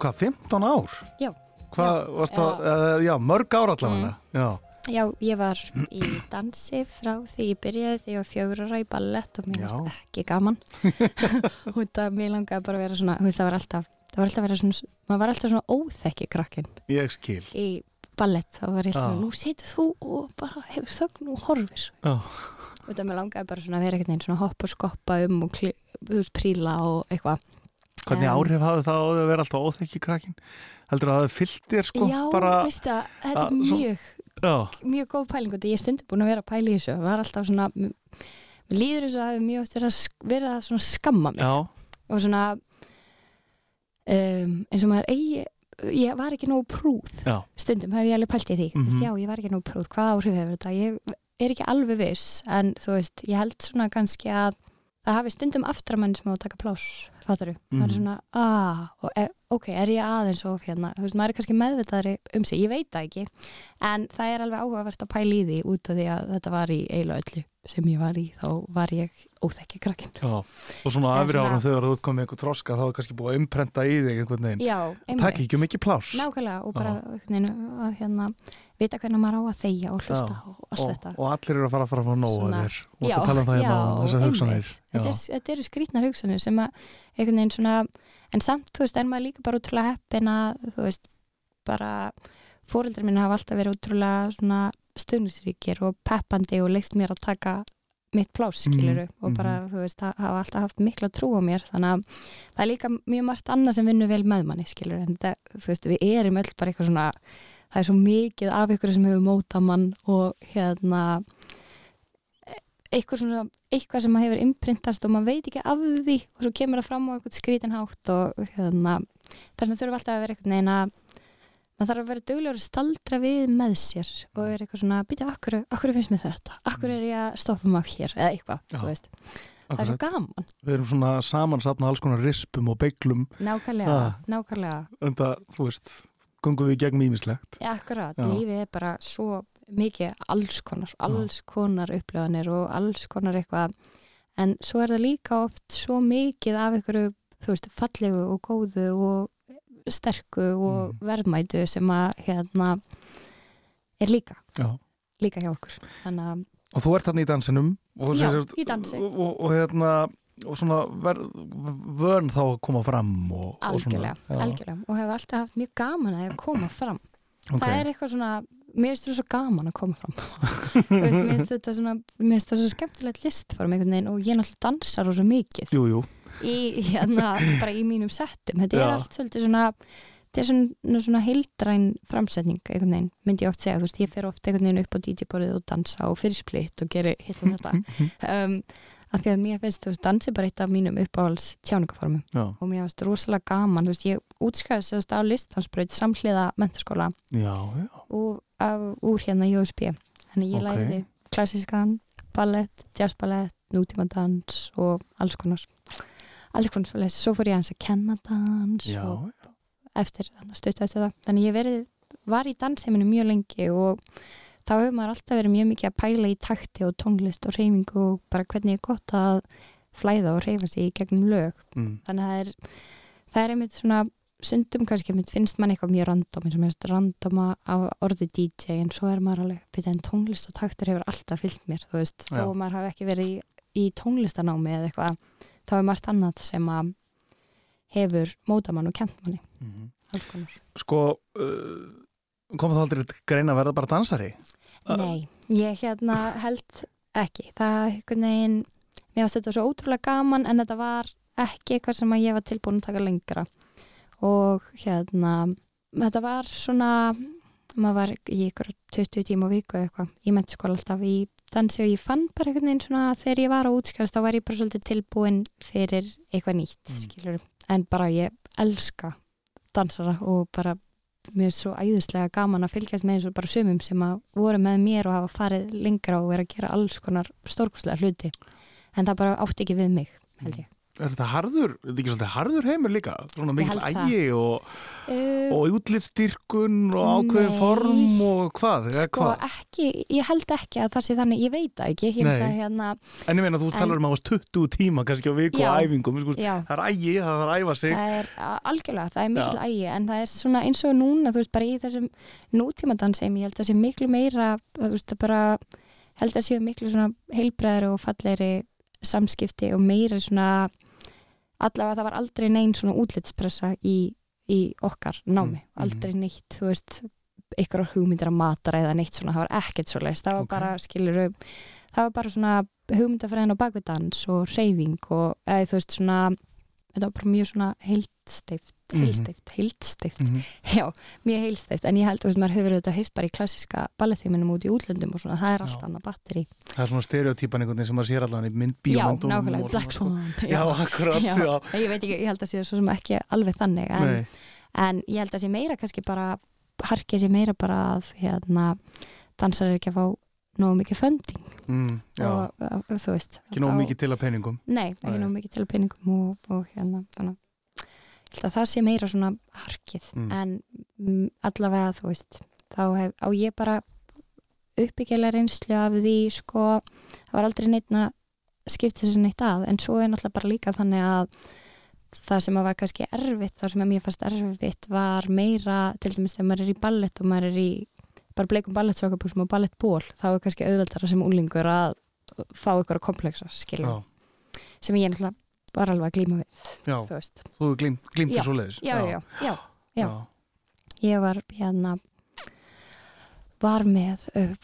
Hvað, 15 ár? já. Hvað, varst það, uh, já, mörg ár allavega. Já, Já, ég var í dansi frá því ég byrjaði því ég var fjögur ára í ballett og mér varst ekki gaman. *laughs* og það mér langaði bara að vera svona, það var alltaf, það var alltaf að vera svona, maður var alltaf svona óþekki krakkin ég skil. í ballett. þá var ég svona, Já. nú setur þú og bara hefur þögn og horfir. Já, Og það mér langaði bara svona að vera veginn svona hoppa og skoppa um og príla og eitthvað. hvernig áhrif hafði það á því að vera alltaf óþekki krakkin? Heldur að það fyllt þér sko? Já, bara, veistu að þetta er mjög, mjög góð pæling og ég stundu búin að vera að pæla í þessu. Það var alltaf svona líður þess að það hefur mjög oft verið að, að svona skamma mig. Já, og svona um, eins og maður eigi ég var ekki nógu prúð. Já, stundum hef ég alveg pælt í því. Mm Mhm. já, ég var ekki nógu prúð, hvað áhrif hefur þetta? Ég er ekki alveg viss en þú veist, ég held svona kannski að það hafi stundum aftramann sem á að taka pláss fattar þú, maður er Mhm. svona ah, og, e, ok, er ég aðeins og hérna? Þú veist, maður er kannski meðvitaðri um sig, ég veit það ekki. En það er alveg áhugavert að pæla í því út af því að þetta var í eiginlega öllu sem ég var í, þá var ég óþekki krakkin já. Og svona Það afri árum þegar þú komið einhver þroska þá er kannski búið að imprenta í þig einhvern veginn. já, Takk ekki um mikið pláss. nákvæmlega og bara veginn að hérna vita hvernig maður á að þegja og hlusta Já. og allt og, þetta og allir eru að fara að fara að fá Svona- þér og að tala um það hérna á þessar einmitt. hugsanir þetta, er, þetta eru skrýtnar hugsanir sem að einhvern veginn svona en samt, þú veist, en maður líka bara útrúlega heppin að, þú veist, bara fóreldrar mín hafa alltaf verið útrúlega svona stuðnisríkir og peppandi og leift mér að taka mitt plás, skiluru og bara, þú veist, ha- hafa alltaf haft mikla trú á mér, þannig að það er líka mjög margt annað sem vinnur vel með manni, skiluru en þetta, þú veist, við erum öll bara eitthvað svona það er svo mikið af ykkur sem hefur mótað mann og hérna eitthvað svona, eitthvað sem hefur imprintast og maður veit ekki af því og svo kemur það fram á eitthvað skrítin hátt og hérna, þess vegna þurfum alltaf að vera eitthvað neina maður þarf að vera duglegur að staldra við með sér og er eitthvað svona, býta, akkur, akkur finnst mér þetta, akkur er ég að stoppa maður hér? Eða eitthvað, þú veist. Það er svo Akkurat. gaman, Við erum svona samansapna alls konar rispum og beiglum nákvæmlega Ah. nákvæmlega, en það, þú veist, gungum við ímislegt. ja, akkurat. Já. lífið er bara svo mikið alls konar, alls konar upplöðanir og alls konar eitthvað. En svo er það líka oft svo mikið af einhverju, þú veist, fallegu og góðu og sterku og Mm. verðmætu sem að hérna er líka, Já. líka hjá okkur. Þannig að, Og þú ert þarna í dansinum og, Já, sagt- í dansi. og, og, og hérna og svona vörn þá að koma fram og, og svona, algjörlega, algjörlega. Og hefur alltaf haft mjög gaman að koma fram. Ok. það er eitthvað svona, mér finnst það svo gaman að koma fram. Mér finnst þetta svona mér finnst það svo skemmtilegt listform og ég náttúrulega dansar og svo mikið. Jú, jú, í, hérna, bara í mínum settum. Þetta er Já. allt svolítið svona þetta er svona, svona heildræn framsetning einhvern veginn, myndi ég oft segja, þú veist, ég fer oft einhvern veginn upp á DJ-borðið og dansa og fyrir splitt og geri hitt og þetta. *laughs* Um, af því að mér finnst, þú veist, dansi bara eitt af mínum uppáhalds tjáningaformum já, og mér finnst rosalega gaman, þú veist, ég útskæðist þess á listhansbraut samhliða mentaskóla já, já. og af, úr hérna JSB þannig ég Ok. læriði klassískan ballett, jazzballett, nútímadans og alls konar alls konar svoleiðis, svo fór ég aðeins að kenna dans já, og eftir stutt eftir það. Þannig ég verið, var í dansheiminu mjög lengi og þá hefur maður alltaf verið mjög mikið að pæla í takti og tónlist og reyfingu og bara hvernig er gott að flæða og reyfa sig í gegnum lög. Mm. þannig að það er, það er einmitt svona sundum kannski, finnst mann eitthvað mjög random eins og mér finnst random að- á orði DJ en svo er maður alveg, fyrir en tónlist og taktur hefur alltaf fyllt mér, þú veist, Já. þó að maður hafi ekki verið í, í tónlistanámi eða eitthvað, þá er margt annað sem að hefur móta mann og kent manni, Mhm. alls konar Sko, uh, kom það aldrei greina að verða bara dansari? Uh, Nei, ég hérna held ekki, það veginn mér varst þetta svo ótrúlega gaman en þetta var ekki eitthvað sem ég var tilbúin að taka lengra og hérna þetta var svona maður var í ykkur 20 tíma viku eitthvað, ég ment sko alltaf í dansi og ég fann bara einhvern veginn svona þegar ég var á útskjáðast þá var ég bara svolítið tilbúin fyrir eitthvað nýtt, Mm. en bara ég elska dansara og bara mér er svo æðislega gaman að fylgjast með eins og bara sumum sem að voru með mér og hafa farið lengra og verið að gera alls konar stórkostlega hluti. En það bara átti ekki við mig held ég Er þetta harður, er þetta ekki svolítið harður heimur líka? Svona mikil ægi og, uh, og útlitstyrkun og ákveðin Nei. form og hvað? sko hvað? ekki, ég held ekki að það sé þannig, ég veit það ekki ég hérna, En ég meina þú En- talar um var 20 tíma kannski á viku Já. og æfingum sko, Það er ægi, það þarf að æfa sig það er algjörlega, það er mikil ægi en það er svona eins og núna, þú veist, bara í þessum nútímadanseim, ég held að það sé miklu meira þú veist, það bara held að séu miklu svona heilbreðari og fallegri samskipti og meira svona allavega það var aldrei neinn svona útlitspressa í, í okkar námi, Mm, aldrei neitt þú veist, ykkur hugmyndir að matara eða neitt svona, það var ekkert svo leist það var Ok. bara, skilur það var bara svona hugmyndafræðin á bakvið dans og reyfing og eða þú veist svona þetta var bara mjög svona heildsteift Mhm. heildsteift, heildsteift Mhm. *laughs* já, mjög heildsteift, en ég held, þú veist, maður hefur auðvitað heyrt bara í klassiska ballettíminum út í útlöndum og svona, það er allt Já. annað batteri Það er svona stereotypan einhvern veginn sem maður sér allan í mynd já, bíómyndum nákvæmlega, Black. Swan *laughs* Já, akkurat, Já. já, ég veit ekki, ég held að sé svo sem ekki alveg þannig en, en ég held að sé meira kannski bara harkið sé meira bara að hérna, dansar er ekki að fá nógu mikið funding mm, já, og og, þú veist ekki nóg þá- mikið til að peningum Nei, ekki Nei. nóg mikið til peningum og, og hérna þannig, að held að það sé meira svona harkið Mm. en allavega þú veist þá hef, á ég bara uppbyggilega reynslu af því sko, það var aldrei neitt að skipta þessu neitt að en svo er náttúrulega bara líka þannig að það sem að var kannski erfitt það sem að mér fannst erfitt var meira til dæmis þegar maður er í ballett og maður er í bara bleikum ballettsvakabúsum og ballettból þá er kannski auðveldara sem úlingur að fá ykkur að komplexa skilur Já, sem ég náttúrulega var alveg að glíma við já, þú veist. þú Já. þessu leiðis Já, já, já, já. Ég var hérna var með uh,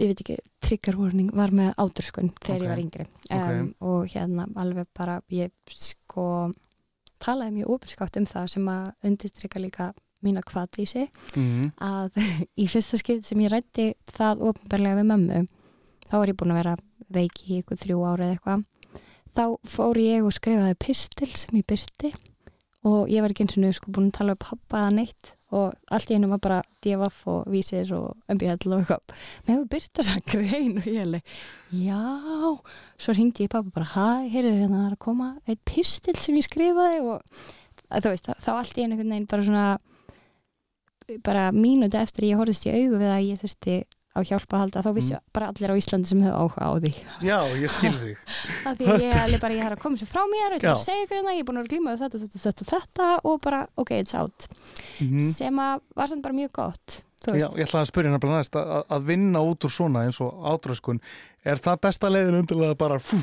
ég veit ekki, trigger warning var með áturskun þegar Ok. ég var yngri Ok. um, og hérna alveg bara ég sko talaði mjög opinskátt um það sem að undistrykka líka mína kvatvísi Mm, að í fyrsta skipt sem ég rætti það ofinbarlega við mömmu þá var ég búin að vera veik í ykkur þrjú ára eða eitthvað þá fór ég og skrifaði pistil sem ég byrti og ég var ekki eins og nú sko búin að tala um pappa eða neitt og allt í einu var bara DFF og vísir og MBL og eitthvað. Með hefur byrt þess að *laughs* grein? Og ég alveg, já. Svo hringdi ég pappa bara, hæ, heyrðu hérna það er að koma eitt pistil sem ég skrifaði. Og þú veist, þá, allt í veginn bara svona bara mínúti eftir ég horfðist í augu við að ég þurfti á hjálpa að halda þá vissi Mm. bara allir á Íslandi sem hefur áhuga á því já, ég skil þig *laughs* af því ég alveg bara, ég har að koma sér frá mér ég Já. að segja ykkur hérna, ég er búin að glíma við þetta, þetta, þetta, þetta og bara, ok, it's out mm. sem að var samt bara mjög gott Já, ég ætlaði að spyrja hérna bara næst að, að- vinna út úr svona eins og átröskun er það besta leiðin undirlega bara fú,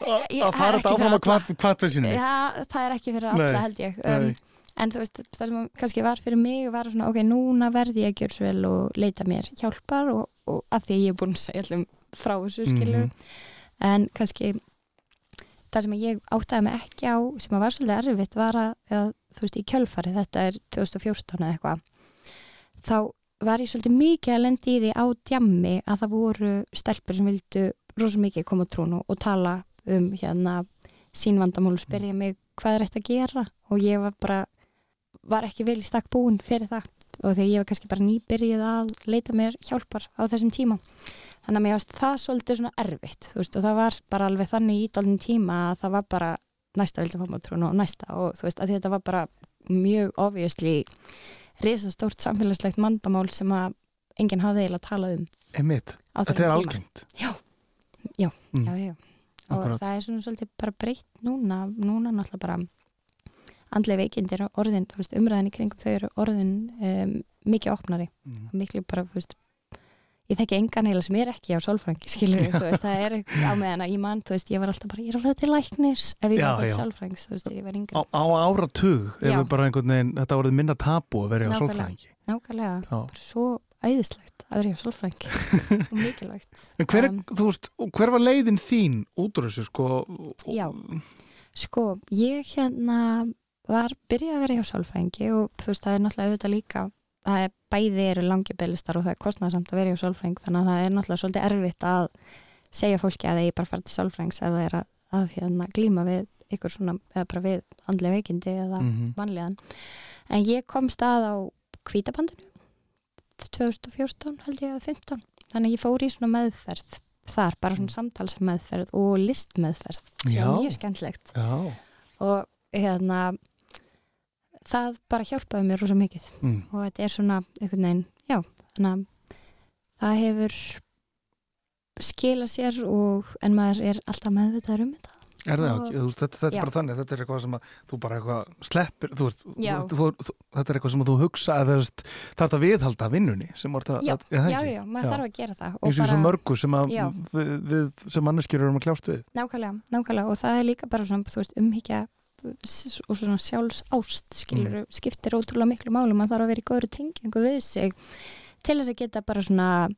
að Ég- að það er fara þetta áfram að kvart, kvartveðsinu ja, það er ekki fyrir alla held ég um. En þú veist, það sem kannski var fyrir mig var svona, ok, núna verði ég að gjöra svo vel og leita mér hjálpar og, og að því ég er búin að segja allum frá þessu skilur Mhm. en kannski það sem ég áttaði mig ekki á sem var svolítið erfitt var að, að þú veist, í kjölfari, þetta er 2014 eða eitthvað þá var ég svolítið mikið að lendi í því á djammi að það voru stelpur sem vildu rosa mikið koma á trún og, tala um hérna sín vandamál og spyrja mig hvað er eftir að gera. Og ég var bara var ekki vel í stakk búin fyrir það. Og þegar ég var kannski bara nýbyrjuð að leita mér hjálpar á þessum tíma. Þannig að mér varst það svolítið svona erfitt veist og það var bara alveg þannig í dálinn tíma að það var bara næsta vildi fá maður trún og næsta og þú veist að þetta var bara mjög obviously risastórt samfélagslegt mandamál sem að enginn hafði eiginlega talað um Einmitt, á þetta er algengt. Já, já, Mm. já, já. Og Akkúrat. það er svona svolítið bara breytt núna, núna náttúrulega bara andlega veikindi er orðin, þú veist, umræðin í kringum þau eru orðin um, mikið opnari. Mm. miklu bara, þú veist ég þekki engan heila sem er ekki á sálfrængi skilur þú veist, það er á meðan að ég mann, þú veist, ég var alltaf bara, ég er að fara til læknis ef ég var til sálfrængs, þú veist, ég var á, yngri. Á áratug ef við bara einhvern veginn, þetta voruð minna tabu að vera á sálfræðingi. Nákvæmlega, bara svo æðislegt að vera hjá sálfrængi *laughs* og mikilvægt. Hver, Um, um, veist, hver var leiðin þín út úr þessu sko? Já. Sko, ég hérna var byrjað að vera hjá sálfræðingi og þú veist, það er náttúrulega auðvitað líka það er bæði eru langi beðlistar og það er kostnæðsamt að vera hjá sálfræðing þannig að það er náttúrulega svolítið erfitt að segja fólki að það er bara fara til sálfræðings eða er að, að hérna, glíma við ykkur svona, eða bara við andlega veikindi eða Mhm. vanlíðan en ég kom stað á kvítabandinu 2014 held ég að 15 þannig að ég fór í svona meðferð þar, bara svona samtalsmeðferð og listmeðferð sem er mjög skemmtlegt Já. og hérna það bara hjálpaði mér rosa mikið Mm. og þetta er svona einhvern veginn, já, þannig að það hefur skila sér og en maður er alltaf meðvitaður um þetta Er það ekki? Þetta, þetta Já. er bara þannig, þetta er eitthvað sem að þú bara eitthvað sleppir, þú veist, Já. þú, þú, þetta er eitthvað sem að þú hugsa að það er að viðhalda vinnunni sem orða, já, að, já, ekki? já, maður Já. þarf að gera það eins og svo mörgu sem að Já. við, við sem manneskjur erum að kljást við nákvæmlega, nákvæmlega og það er líka bara svona, þú veist, umhyggja og svona sjálfs ást skilur, Mm. skiptir ótrúlega miklu málu maður þarf að vera í góðri tengingu við sig til þess að geta bara svona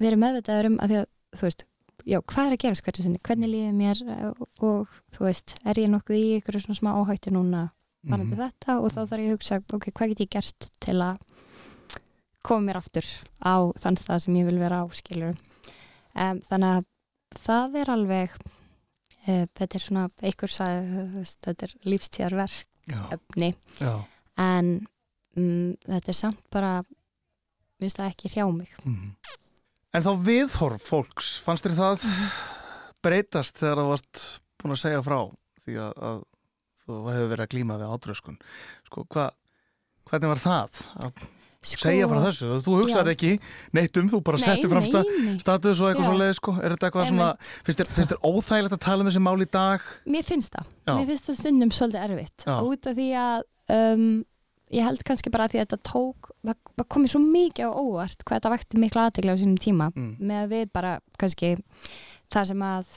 verið meðvitaður um að því að þú veist, já, hvað er að hverju sinni? Hvernig líður mér? Eh, og, og þú veist, er ég nokkuð í ykkur svona smá áhættu núna varandi Mhm. þetta? Og þá þarf ég að hugsa ok, hvað get ég gert til að koma mér aftur á þann stað sem ég vil vera á, skilur um, þannig að það er alveg þetta er svona, einhver sagði þetta er lífstíðarverk já. En um, þetta er samt bara minnst það ekki hrjá mig. Mhm. En þá viðhorf fólks, fannst þér það breytast þegar það varst búin að segja frá því að, að þú hefur verið að glíma við átröskun? Sko, hva, hvernig var það? að sko, segja frá þessu, þú hugsaðir Já. ekki neitt um, þú bara nei, settir fram nei, status og eitthvað Já. svo leið sko. er þetta eitthvað svona, finnst þér, óþægilegt að tala um þessi mál í dag Mér finnst það, Já. mér finnst það stundum svolítið erfitt Já. út af því að um, ég held kannski bara að því að þetta tók það komið svo mikið á óvart hvað þetta vakti mikla aðtegla á sínum tíma mm. með að við bara kannski það sem að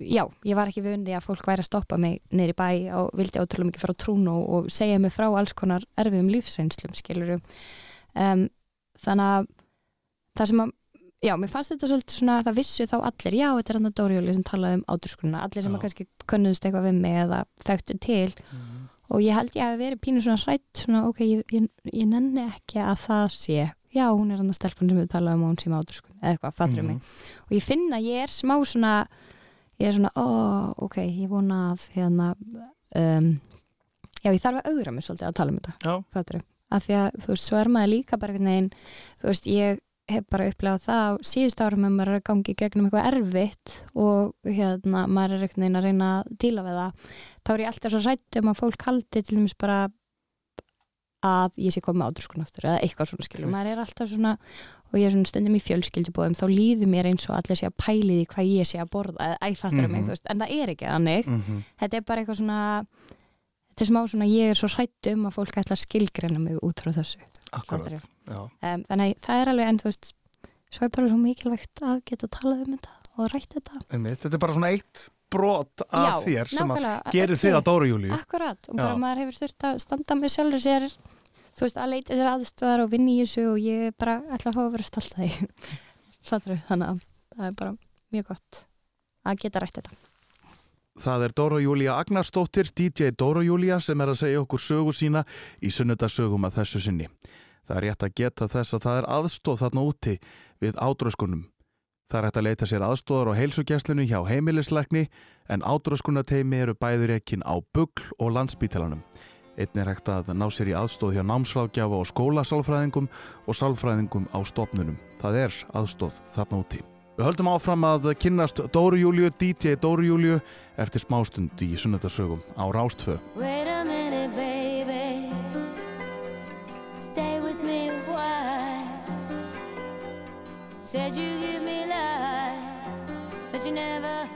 já, ég var ekki vundi að fólk væri að stoppa mig í bæ og vildi ótrúlega mikið fara á trún og, og segja mig frá alls konar erfiðum lífsreynslum skiluru um, þannig að það sem að já, mér fannst þetta svolítið svona það vissu þá allir, já, þetta er hann að Dórióli sem talaði um áturskunna, allir sem Já. að kannski könnuðust eitthvað við mig eða þekktu til. Og ég held ég að verið pínu svona hrætt svona, ok, ég, ég, ég nenni ekki að það sé, já, hún er hann að stelpun sem við talaðum og hún sem áturskun, eða eitthvað, ég er svona ó, ok, ég vona að hérna um, já, ég þarf að augra mig svolítið að tala um þetta. Að því að, þú veist, svo maður líka bara einhvern veginn, þú veist, ég hef bara upplegað það á síðust árum að maður er að gangi gegnum eitthvað erfitt og hérna, maður er einhvern veginn að reyna að díla við það, þá er ég alltaf svo rætt um að fólk haldi til dæmis bara að ég sé komið áturskun aftur eða eitthvað svona skilur, maður er alltaf svona og ég er svona stundum í fjölskyldubóðum þá líður mér eins og allir sé að pæli því hvað ég sé að borða eða æfattur um mig, Mhm. þú veist, en það er ekki þannig. Mm þetta er bara eitthvað svona þetta er smá svona, ég er svo hrætt um að fólk ætla að skilgreina mig út frá þessu akkurat? Já, um, þannig að það er alveg en þú veist svo er bara svo mikilvægt að geta talað um þetta og rætt þetta. Einmitt, þetta er bara svona eitt brot af þér sem að gerir þig að Dóra Júlíu Akkurat, og bara Já. maður hefur þurft að standa með sjálfur sér þú veist, að leita sér aðstöðar og vinna í þessu og ég bara ætla að fá að vera stolt að því *laughs* Fattarðu? þannig að það er bara mjög gott að geta rætt þetta Það er Dóra Júlía Agnarsdóttir, DJ Dóra Júlía sem er að segja okkur sögu sína í sunnudasögum að þessu sinni. Það er rétt að geta þess að það er aðstóð þarna úti við ádröskunum. Það er hægt að leita sér aðstóðar á heilsugjæslinu hjá heimilisleikni en átröskunarteimi eru bæður ekkin á Bugl og Landsbítalanum. Einn er hægt að ná sér í aðstóð hjá námslákjafa og skólasálfræðingum og sálfræðingum á stopnunum. Það er aðstóð þarna úti. Við höldum áfram að kynnast Dóru Júliu, DJ Dóru Júliu, eftir smástund í sunnendasögum á Rástfö. Said you you never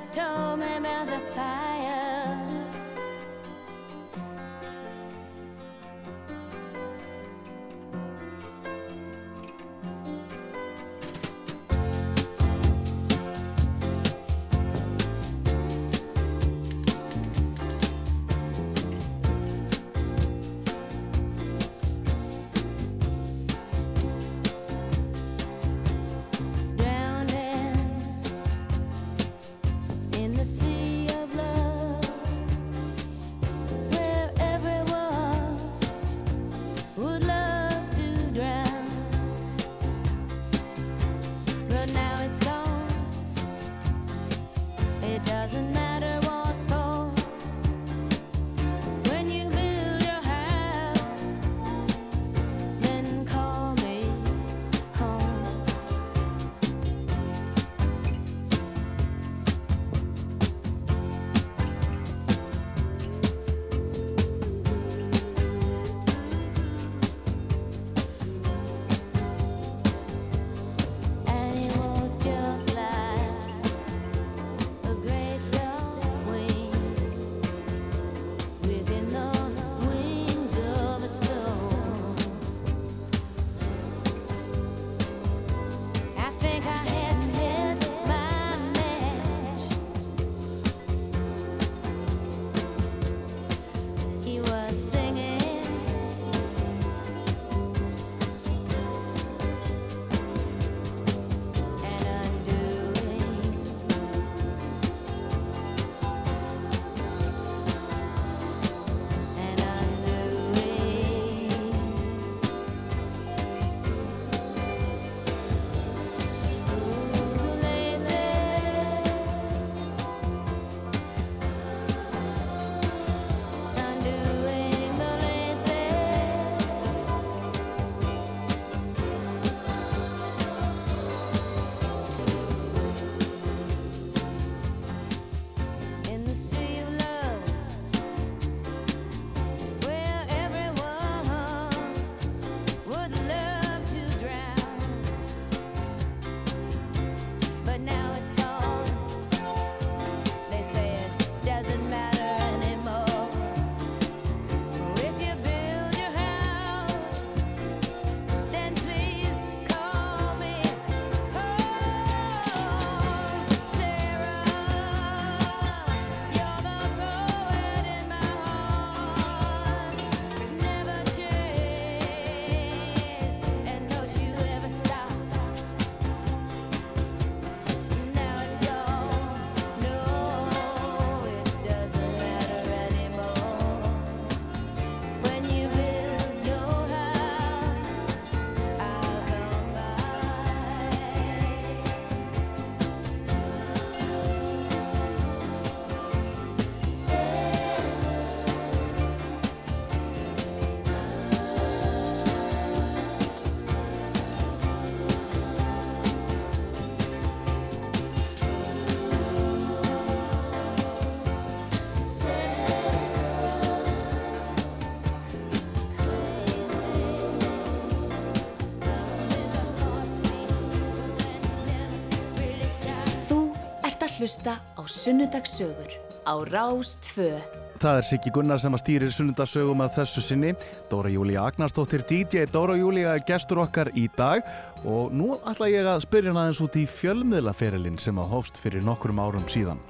hlusta á Sunnudagssögur á Rás 2. Það er Siggi Gunnar sem að stýrir sunnundasögum að þessu sinni. Dóra Júlía Agnarsdóttir DJ. Dóra Júlía er gestur okkar í dag og nú ætla ég að spyrja hann aðeins út í fjölmiðlaferilinn sem að hófst fyrir nokkrum árum síðan.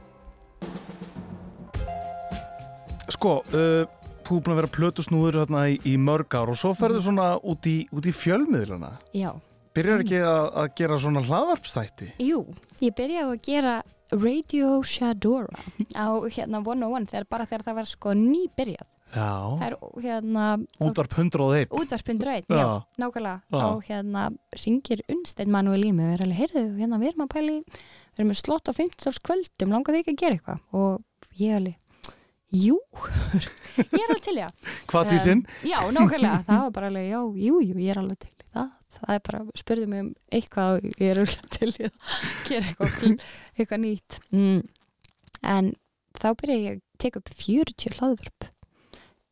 Sko, uh, þú er búin að vera plötusnúður hérna í, í mörg ár og svo ferðu svona út í, út í fjölmiðlana. Já. Byrjar ekki að, að gera svona hlaðvarpstætti? Jú, ég byrjaði að gera Radio Shadora á hérna 101 þegar bara þegar það var sko nýbyrjað. Já. Það er hérna Útvarp 101. útvarpindur einn, Já. já, nákvæmlega. Já. Þá hérna ringir Unnsteinn Manuel í mig og er alveg, heyrðu, hérna við erum að pæli, við erum með slott á 15 kvöldum, langar þig ekki að gera eitthvað? Og ég alveg, jú, *laughs* ég er alveg til það. Hvað því sinn? Um, já, nákvæmlega, það var bara alveg, já, jú, jú, ég er alveg til það. Er bara, spurðu mig um eitthvað og ég er alveg til að gera eitthvað, eitthvað nýtt. Mm. En þá byrja ég að teka upp 40 hlaðvörp.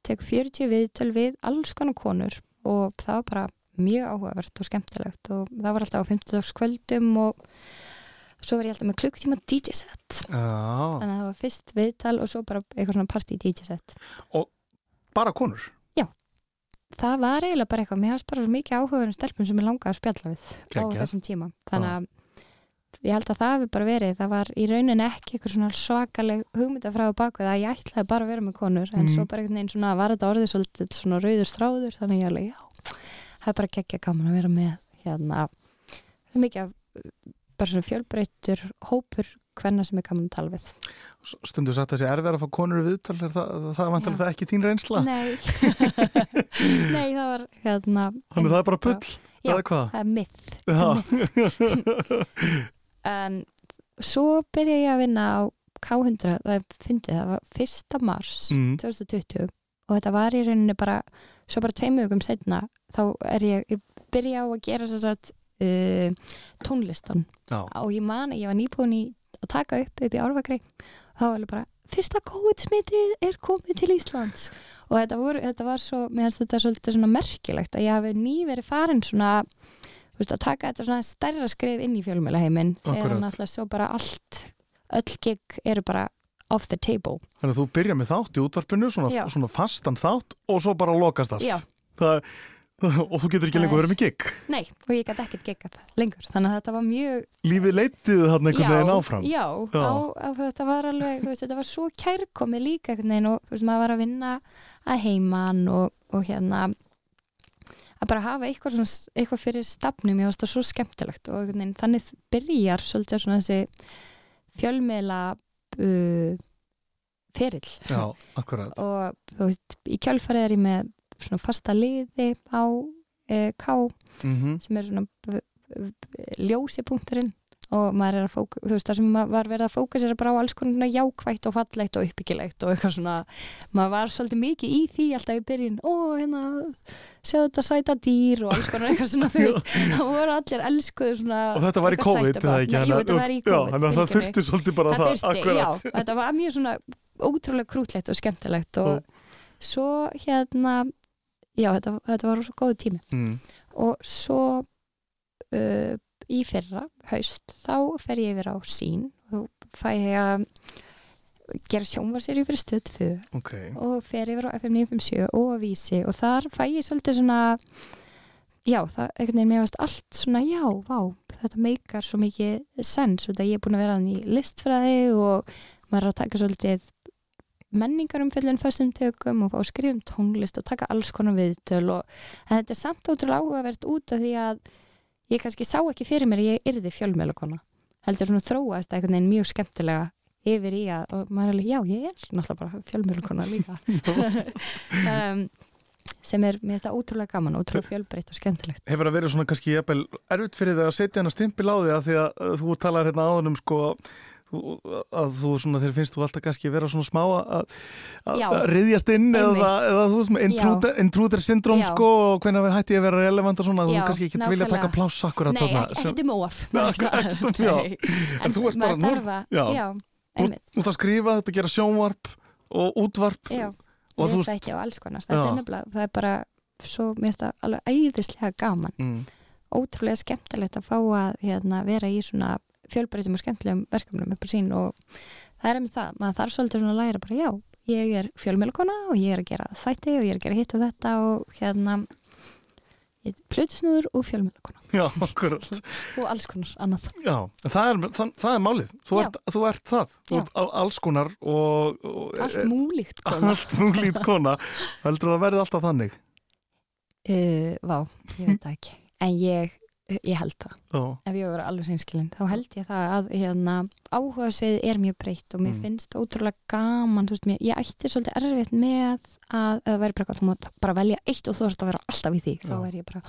Tek 40 viðtöl við alls konar konur og það var bara mjög áhugavert og skemmtilegt og það var alltaf á 50 kvöldum og svo var ég alltaf með klukktíma DJ set Já, þannig að það var fyrst viðtal og svo bara eitthvað svona party DJ set bara konur það var eiginlega bara eitthvað, mér hafst bara svo mikið áhugaverðin stelpum sem ég langaði að spjalla við á Geggjað. þessum tíma þannig að ég held að það hefur bara verið það var í rauninni ekki eitthvað svona svakaleg hugmyndafræðu bakvið að ég ætlaði bara að vera með konur en Mhm. svo bara einhvern veginn svona var þetta orðið svolítið svona rauður stráður þannig ég alveg, já, það er bara geggja gaman að vera með hérna mikið af bara svona fjölbreyttur hópur hvenna sem er gaman að tala við Stundu sagt að þessi erfið að fá konur viðtal er það, það Já. það ekki þín reynsla Nei *laughs* Nei, það var hérna Þannig það er bara pull, Já. Það er Já, *laughs* en svo byrja ég að vinna á K100 það er fyndið, það var 1. mars Mm. 2020 og þetta var í rauninni bara svo bara tveim hugum setna þá er ég, ég byrja á að gera þess að uh, tónlistan já, og ég man ég var nýbúin í að taka upp upp í Árvakri og þá var alveg bara fyrsta COVID-smitið er komið til Íslands og þetta, voru, þetta var svo mér finnst þetta svolítið svona merkilegt að ég hafi ný verið farin svona veist, að taka þetta svona stærra skrif inn í fjölmjölaheiminn þegar Akkurat. náttúrulega svo bara allt öll gig eru bara off the table þannig að þú byrja með þátt í útvarpinu, svona, svona fastan þátt og svo bara lokast allt. Já. Það, *laughs* og þú getur ekki lengur er- verið með gig. Nei, og ég gæti ekkert giggað lengur þannig að þetta var mjög Lífið leitið þarna einhvern veginn áfram. Já, Já. Á, á, þetta var alveg, veist, þetta var svo kærkomið líka veginn og veist, maður var að vinna að heiman og, og hérna að bara hafa eitthvað, svona, eitthvað fyrir stafnum, ég varst það svo skemmtilegt og veginn, þannig byrjar svolítið svona þessi fjölmiðla uh, ferill Já, akkurat. og þú veist, í kjölfarið er ég með svona fasta liði á e, K Mm sem er svona b- b- ljósi punkturinn. Og maður er að fóka, þú veist það sem maður var verið að fókusera bara á alls konar svona jákvætt og fallegt og uppbyggilegt og eitthvað svona. Maður var svolítið mikið í því alltaf í byrjun. Ó hérna, séu þetta sæta dýr og alls konar eitthvað svona þú *laughs* veist, það voru allir elskuðu svona Og þetta var í COVID, og gott. ekki? Nei, jú, þetta var í COVID þannig að það þurfti svolítið bara það það. þurfti, já, þetta var mjög svona ótrúlega krútlegt og skemmtilegt og Og- svo hérna já, þetta, þetta var svo góðu tími. Mm. og svo uh, í fyrra, haust þá fer ég yfir á sín og fæ ég að gera sjónvarsýri fyrir stöð 2 Ok. og fer yfir á FM 957 og á vísi. Og þar fæ ég svolítið svona já, það, einhvern veginn mér varst allt svona, já, vá, þetta meikar svo mikið sens, þetta ég er búin að vera í listfræði og maður er að taka svolítið menningar um fyllin föstum tökum og fá að skrifa um tónlist og taka alls konar viðtöl og þetta er samt ótrúlega áhugavert út af því að ég kannski sá ekki fyrir mér að ég yrði fjölmjölakona heldur svona þróast einhvern veginn mjög skemmtilega yfir í að, og maður er alveg, já, ég er náttúrulega bara fjölmjölakona líka. *laughs* Um, sem er, mér finnst það ótrúlega gaman, ótrúlega fjölbreytt og skemmtilegt. Hefur það verið svona kannski erfitt fyrir þig að setja hennar stimpil á því að því að uh, þú talar hérna áðan um sko að þú svona þeir finnst þú alltaf kannski vera svona smá að, að að riðjast inn eða, eða þú veist intruder, intruder syndrom sko og hvernig verður hætti að vera relevant og svona þú Já, kannski ekki vilja taka pláss ekki, ekki um óaf *laughs* Nei, ekkert um- já. En þú ert bara- að, já, Þú þú ert að skrifa, þetta gera sjónvarp og útvarp. Já við þú þætti á alls konar, þetta það er bara, svo, mér finnst það alveg æðislega gaman, mm, ótrúlega skemmtilegt að fá að hérna, vera í svona fjölbreytum og skemmtilegum verkefnum upp á sín og það er einmitt það, maður þarf svolítið svona að læra bara, já, ég er fjölmjölkona og ég er að gera þætti og ég er að gera hitt og þetta og hérna ég plutsnúður og fjölmjölkona Já, akkurat. Og alls konar annað. Já, það er, það, það er málið. Þú ert, þú ert það, þú ert alls konar og, og allt múlíkt konar *laughs* allt múlít kona. Heldur það verði alltaf þannig? Uh, Vá, ég veit það ekki. En ég, ég held það. Já, ef ég voru alveg seinskilin þá held ég það að hérna, áhuga er mjög breytt og mér Mm. finnst ótrúlega gaman veist, mér, ég ætti svolítið erfitt með að það væri bara þú mátt bara velja eitt og þú þarfst að vera alltaf í því. Þá er ég bara,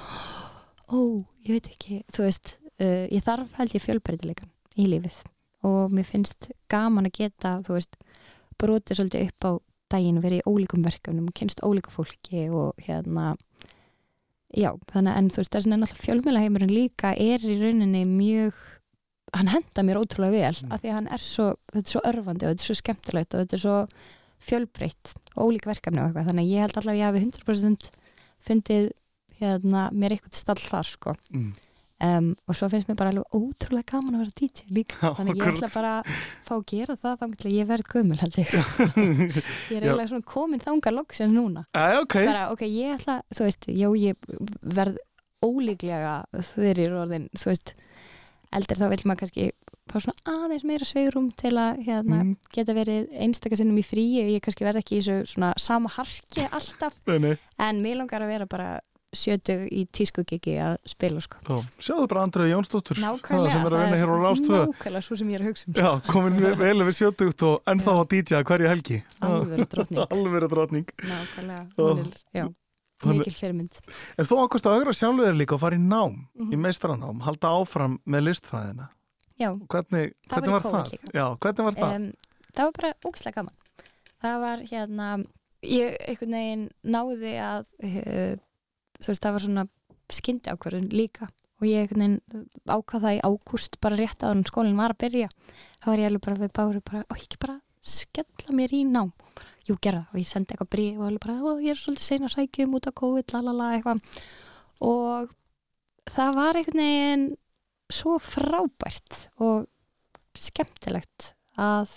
ó, ég veit ekki. Þú veist, uh, ég þarf held ég fjölbreytileikan í lífið og mér finnst gaman að geta þú veist, brotið svolítið upp á daginn verið í ólíkum verkefnum og kynst ólíku fólki og hérna já, þannig að en þú veist, þess náttúrulega fjölmjölaheimurinn líka er í rauninni mjög hann henda mér ótrúlega vel Mm. af því að hann er svo, þetta er svo örfandi og þetta er svo skemmtilegt og þetta er svo fjölbreytt og ólík verkefni og eitthvað, þannig að ég held allavega að ég hafi 100% fundið hérna, mér eitthvað stall þar sko Mm. Um, og svo finnst mér bara alveg ótrúlega gaman að vera DJ líka. Já, þannig ég ætla bara að fá að gera það þá ætla ég verð gömul held ég. *laughs* Er eiginlega svona komin þanga loksinn núna. Æ, ok. bara ok, ég ætla, þú veist, já ég verð ólíklega þeirri orðin, þú veist eldur þá vil maður kannski fá svona aðeins meira sveirum til að hérna, Mm. geta verið einstakar sinnum í fríi. Og ég kannski verð ekki í svona sama harki alltaf, Nei, nei. en mér langar að vera bara sjötug í tískugiki að spila sko. Já, sjáðu bara Andrið Jónsdóttur Nákvæmlega, sem er að vinna hér á Rástvö nákvæmlega svo sem ég er að hugsa um Já, komin vel við sjötugt og ennþá að DJ -a hverju helgi Alvöru drottning. *laughs* Alvöru drottning nákvæmlega, er, já, mikil fyrirmynd En þú ákvæmst að augra sjálfur líka og fara í nám Mhm. í meistaranám, halda áfram með listfræðina já, Hvernig, Það hvernig var var það? líka. Já, hvernig var það? um, það var bara ógislega gaman það var hérna ég þú veist það var svona skyndi ákvörðun líka. Og ég ákvað það í ágúst bara rétt að skólinn var að byrja. Þá var ég alveg bara við báru bara og ekki bara skella mér í nám. Og bara, jú gerða það. Og ég sendi eitthvað bríð og alveg bara "Ó, ég er svolítið sein að sækja um út á COVID lalala eitthvað. Og það var einhvern veginn svo frábært og skemmtilegt að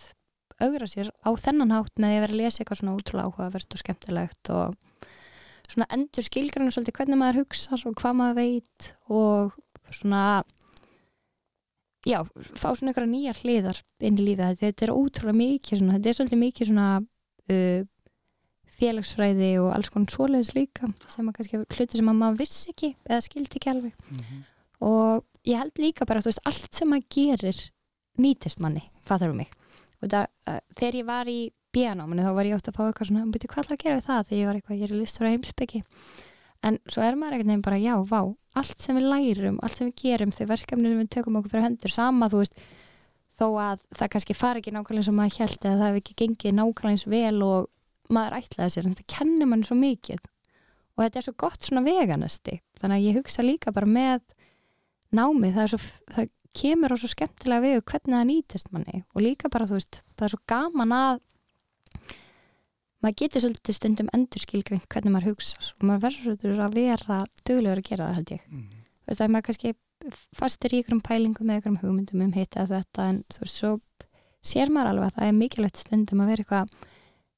augra sér á þennan hátt með að vera að lesa eitthvað svona útrúlega áhugavert og skemmtilegt og svona endur skilgrana svolítið hvernig maður hugsar og hvað maður veit og svona já, fá svona einhverja nýjar hliðar inn í lífið, þetta er ótrúlega mikið svona, þetta er svolítið mikið svona uh, félagsfræði og alls konar svoleiðis líka sem að kannski hluti sem að maður vissi ekki eða skildi ekki alveg. Mhm. og ég held líka bara, þú veist, allt sem maður gerir nýtist manni, fattar við mig? Og það, uh, þegar ég var í bíanáminu þá var ég oft að fá eitthvað svona byrju, hvað ætlar að gera við það? Þegar ég var eitthvað, ég er í listur og heimsbyggi en svo er maður einhvern veginn bara, já, vá allt sem við lærum, allt sem við gerum þau verkefni sem við tökum okkur fyrir hendur sama, þú veist, þó að það kannski fari ekki nákvæmlega og maður held eða það hef ekki gengið nákvæmlega eins vel og maður ætlaði sér, en þetta kennir manni svo mikið. Og þetta er svo gott svona veganesti. Þannig að ég hugsa líka bara með námið, það, er svo, það kemur á svo skemmtilega við hvernig það nýtist manni. Og líka bara þú veist, það er svo gaman að maður getur svolítið stundum endurskilgreint hvernig maður hugsar og maður verður að vera duglegur að gera það held ég. Þú veist að maður kannski fastur í ykkurum pælingum eða ykkurum hugmyndum um hitt eða þetta en þú veist svo sér maður alveg að það er mikilvægt stundum að vera eitthvað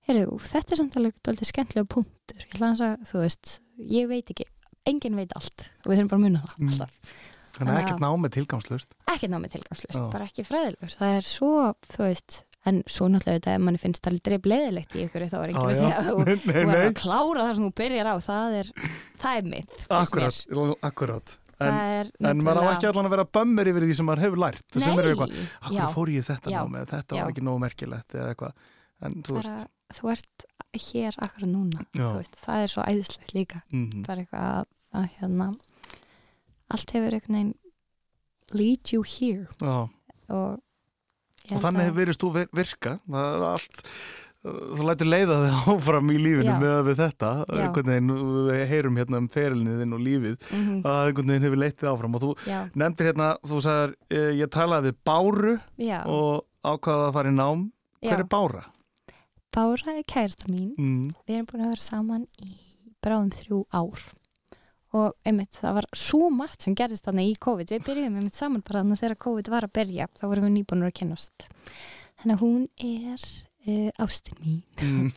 heyrðu, þetta er samt alveg dálítið skemmtilega punktur. Ég ætla að þú veist, ég veit ekki enginn veit allt og við þurfum bara að muna það Mm. alltaf. Þannig að ekkert námið tilgangslust ekki námið tilgangslust, bara ekki fræðilegur. Það er svo, þú veist en svo náttúrulega þetta, ef manni finnst það dreif leðilegt í ykkur þá er ekki Já, að þú, Nei, nei, er nei. að klára það sem þú byrjar á það er, það er mitt. Akkurat, akkurat En, en maður á ekki allan að vera bömmur yfir því sem maður hefur lært sem eru eitthvað, Nei, akkur já, fór ég þetta Já. námið þetta Já. var ekki nógu merkilegt eða eitthvað en þú veist þú ert hér akkurat núna veist, það er svo æðislegt líka mhm. bara eitthvað að, að hérna allt hefur einhvern veginn lead you here Já. og, og þannig að- verið þú vir- virka það er allt þú lætur leiða þig *laughs* áfram í lífinu Já. með þetta. Já. einhvern veginn, við heyrum hérna um ferilinu þinn og lífið. Mhm, að einhvern veginn hefur leitt þig áfram. Og þú já, nefndir hérna, þú sagðir eh, ég talaði við Báru og ákvaða að fara í nám. Hver er Bára? Bára er kærasta mín. Mm. við erum búin að vera saman í bráðum þrjú ár og einmitt það var svo margt sem gerðist þarna í COVID. Við byrjuðum einmitt saman bara þannig að þegar COVID var að byrja. Þá vorum við nýbúinur að kennast þannig að hún er uh, ástin mín. Mm.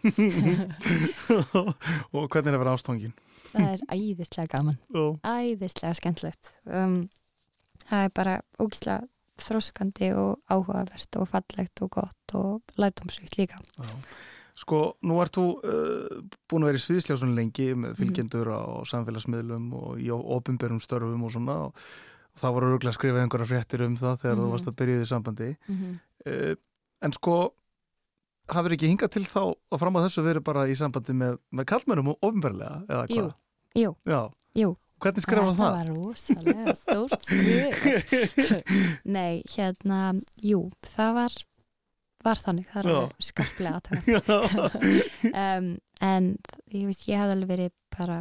*laughs* og hvernig er að vera ástofngin? það er æðislega gaman. Æðislega skemmtlegt um, það er bara ógislega þrósukandi og áhugavert og fallegt og gott og lærdómsvíkt líka Sko, nú ert þú uh, búin að vera í sviðsljásun lengi Mhm. með fylgjendur á samfélagsmiðlum og í ofinberum störfum og svona og, og það voru örgulega að skrifa einhverja fréttir um það þegar þú Mhm. varst að byrja í því sambandi mm -hmm. uh, en sko hafur ekki hingað til þá að fram á þessu verið bara í sambandi með, með kallmennum og ofinberlega eða Jú, hvað? jú, Já. jú Hvernig skrifa það? Það var rosalega stórt skrif *laughs* Nei, hérna, jú, það var var þannig, það er skarplega aðtöga *laughs* um, en ég veist, ég hafði alveg verið bara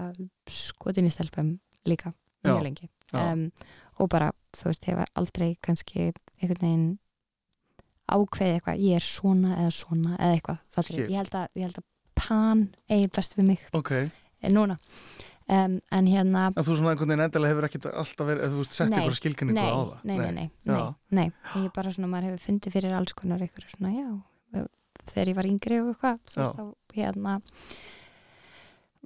skotin í stelpum líka mjög lengi. Um, og bara, þú veist, hefur aldrei kannski einhvern veginn ákveðið eitthvað, ég er svona eða svona eða eitthvað, ég held að, ég held að pan eigi best við mig ok, eh, núna um, en hérna En þú svona einhvern veginn endilega hefur ekkert alltaf verið, þú veist, sett ykkur skilginningu nei, á það. nei, nei, nei, nei, nei, ég bara svona, maður hefur fundið fyrir alls konar ykkur svona, já, þegar ég var yngri og eitthvað, þú veist, þá hérna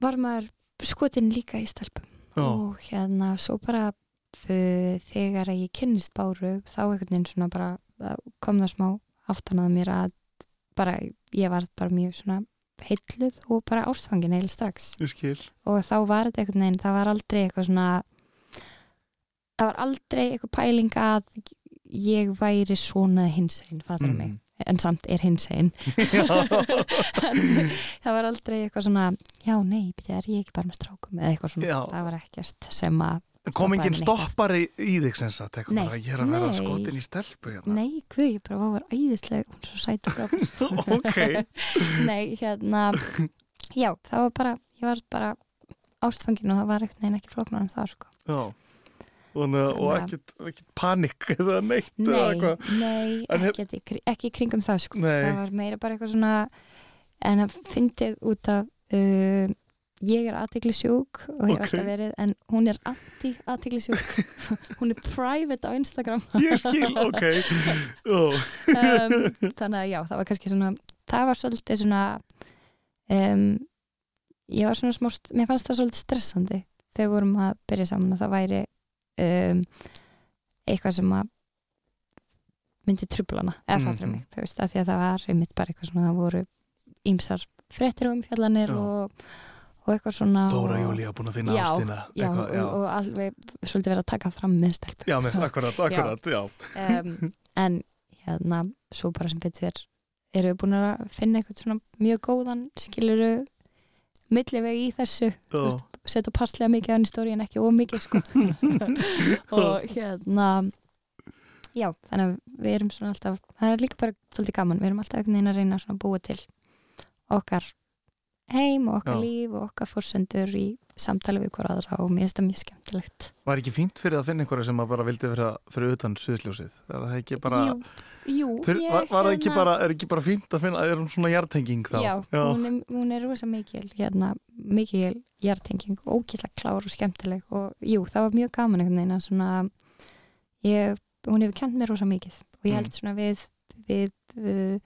var maður skotin líka í stelpum. Já. og hérna, svo bara þegar ég kynnist báru þá einhvern veginn svona bara kom það smá aftan að mér að bara, ég var bara mjög svona heilluð og bara ástfangin eða strax og þá var þetta einhvern veginn, það var aldrei eitthvað svona það var aldrei eitthvað pæling að ég væri svona hinsegin, fattur mm. mig en samt er hinsegin Já. *laughs* *laughs* það var aldrei eitthvað svona já, nei, er ég ekki bara með strákum eða eitthvað svona, Já. það var ekkert sem að Kom enginn stoppari í þig sem sagt, ég er að vera skotin í stelpu hérna. nei, hvað, ég bara var æðislega er svo sætur *laughs* ok, *laughs* nei, hérna já, það var bara, ég var bara ástfangin og það var ekkert neginn ekki flóknar en það, sko já. Og, og ekkert, ekkert panik eða neitt eða Nei, eitthvað. nei, hef- ekki, ekki, kringum það sko. Nei. það var meira bara eitthvað svona en að fyndið út af uh, ég er aðtegli sjúk og hef Ok. alltaf verið en hún er anti-aðtegli sjúk *laughs* hún er private á Instagram Ég skil, ok. Ó, *laughs* um, þannig að já, það var kannski svona það var svolítið svona um, ég var svona smá st- mér fannst það svolítið stressandi þegar vorum að byrja saman að það væri um, eitthvað sem að myndi trublana eða Mhm. fattur mig, þú veist, að því að það var einmitt bara eitthvað svona, það voru ímsar frettir og umfjallanir Já. og, og eitthvað svona Dóra og, Júlía búin að finna Já, ástina. já, eitthvað, og, og alveg svolítið verið að taka fram með stelpu Já, með, akkurat, *laughs* akkurat, já. um, en hérna svo bara sem betur eru við búin að finna eitthvað svona mjög góðan skiluru milliveg í þessu. Já, setja passlega mikið á henni stóri en ekki ómikið sko. *laughs* Og hérna já, þannig að við erum svona alltaf það er líka bara svolítið gaman, við erum alltaf einhvern veginn að reyna svona að búa til okkar heim og okkar Já. líf og okkar fórsendur í samtali við hver aðra og mér finnst það mjög skemmtilegt Var ekki fínt fyrir að finna einhverja sem að bara vildi vera fyrir utan suðsljósið? Er það ekki bara... Jú, jú ég var, var ekki hérna- bara, er ekki bara fínt að finna, er hún svona hjartenging þá? Já, Hún, er, hún er rosa mikil hérna, mikil hjartenging ógæslega klár og skemmtileg og jú, það var mjög gaman einhvern veginn að svona ég, hún hefur kent mér rosa mikið og ég Mm. held svona við við uh,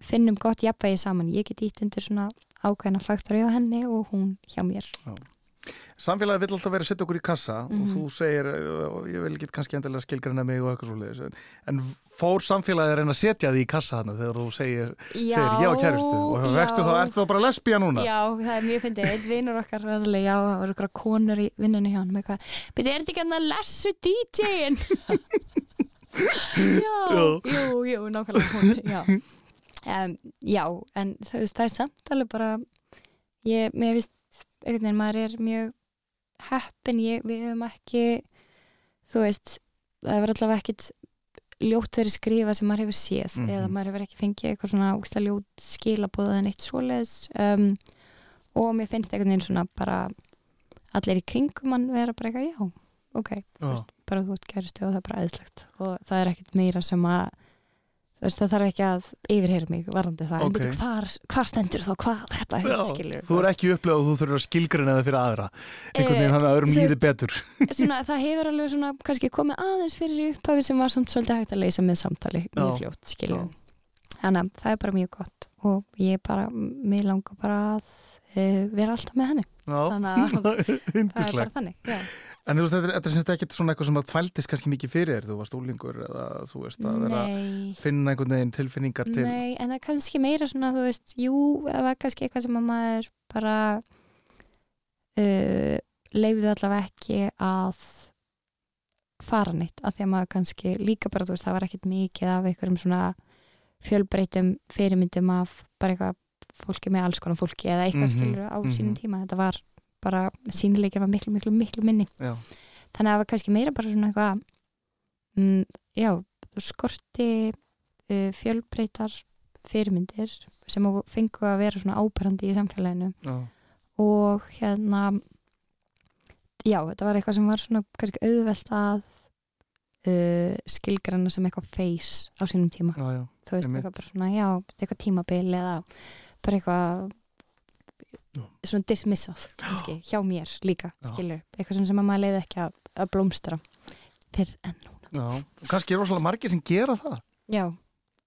finnum gott jafnvægi saman, ég get ítt undir svona ákveðna faktori á henni og hún hjá mér Samfélagi vill alltaf vera að setja okkur í kassa og Mhm. þú segir, ég vil ekki kannski endilega skilgræna mig og eitthvað svo leiðis en fór samfélagi að reyna að setja því í kassa hana þegar þú segir, segir ég á kæristu og vextu þá, ertu þá bara lesbía núna? Já, það er mjög fyndið, einn vinnur okkar já, það voru ykkur konur í vinnunni hjá hann með eitthvað, betur er þetta ekki að lessu DJ-in? *laughs* já, Já. jú, jú, nákvæmlega hún, já. Um, já, en það er samt alveg bara, ég, mér finnst, einhvern veginn, maður er mjög heppin, ég, við höfum ekki, þú veist, það hefur allavega ekkit ljótt verið skrifa sem maður hefur séð Mhm. eða maður hefur ekki fengið eitthvað svona úksta ljót skilabóð en eitt svoleiðis um, og mér finnst einhvern veginn svona bara allir í kringum mann vera bara eitthvað, já, ok Já. veist, bara þú ert kæristu og það er bara eðislegt og það er ekkert meira sem að veist, það þarf ekki að yfirheyra mig varandi það, Ok. en byrju hvar, hvar stendur þá hvað þetta Já, skilur? þú er ekki upplegað og þú þurfur að skilgræna það fyrir aðra. Einhvern Eh, veginn hann að öðrum líði betur. svona, það hefur alveg svona kannski komið aðeins fyrir upphafi sem var samt svolítið hægt að leysa með samtali mjög Já. fljótt, skilur þannig að það er bara mjög gott og ég bara, mér langar bara að uh, vera alltaf með henni. Já, þannig að *laughs* það er bara þannig já. En þú veist, þetta er- þetta sem sagt ekkert svona eitthvað sem að tvæltist kannski mikið fyrir þér, þú varst úlingur eða þú veist að vera Nei, finna einhvern veginn tilfinningar til. Nei, en það er kannski meira svona, þú veist, jú, það var kannski eitthvað sem að maður bara uh, leifði allavega ekki að fara neitt, af því að maður kannski líka bara, þú veist, það var ekkit mikið af einhverjum svona fjölbreytum fyrirmyndum af bara eitthvað fólki með alls konar fólki eða eitthvað Mhm, skilur á sínum mhm. tíma, þetta var bara sínilegja var miklu, miklu, miklu minni. Já, þannig að það var kannski meira bara svona eitthvað mm, já, skorti uh, fjölbreytar fyrirmyndir sem fengu að vera svona áberandi í samfélaginu. Já, og hérna já, þetta var eitthvað sem var svona kannski auðvelt að uh, skilgranna sem eitthvað face á sínum tíma. Já, já, þú veist, eitthvað bara svona, já, eitthvað tímabil eða bara eitthvað svona dismissað kannski, hjá mér líka Já. skilur, eitthvað sem að maður leiði ekki að, að blómstra fyrr en núna. Já, kannski er rosalega margir sem gera það. Já,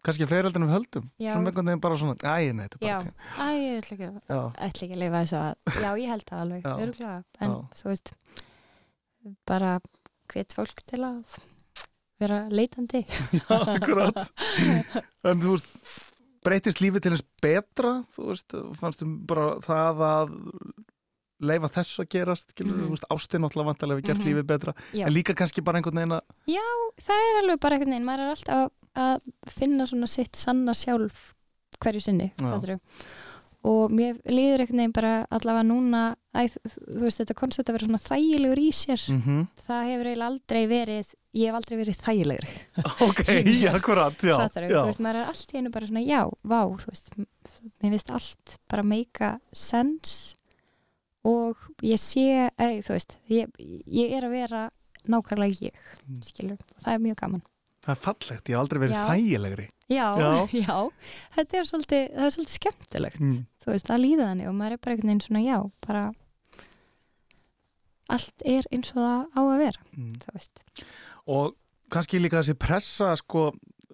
kannski fleirildinu við höldum. Já. svona einhvern veginn bara svona, æ, nei, þetta er já, bara æ, ég ætla ekki að Já, ætla ekki að lifa þessu að, já, ég held það alveg Já. öruglega, en Já. þú veist bara hvet fólk til að vera leitandi. *laughs* Akkurat. En þú veist, breytist lífið til eins betra þú veist, fannstu bara það að leifa þess að gerast skilur, Mhm. þú veist, ástin náttúrulega vantarlega hefur gert Mhm. lífið betra, Já. en líka kannski bara einhvern veginn að það er alveg bara einhvern veginn, maður er alltaf að, finna svona sitt sanna sjálf hverju sinni, Já. fattarðu? Og mér líður einhvern veginn bara allavega núna, æ, þú veist þetta koncept að vera svona þægilegur í sér mm það hefur eiginlega aldrei verið ég hef aldrei verið þægilegri *laughs* ok, *laughs* akkurat, já, fattarðu, já. veist, maður er allt í einu bara svona já, vá, veist mér finnst allt bara meika sens og ég sé, þú veist ég, ég er að vera nákvæmlega ég Mm. skilur, það er mjög gaman það er fallegt, ég hef aldrei verið Já. þægilegri Já, Já. *laughs* já, þetta er svolítið, það er svolítið skemmtilegt, mm. þú veist, að líða þannig og maður er bara einhvern veginn svona, já, bara allt er eins og það á að vera, Mm. þú veist. og kannski líka þessi pressa sko,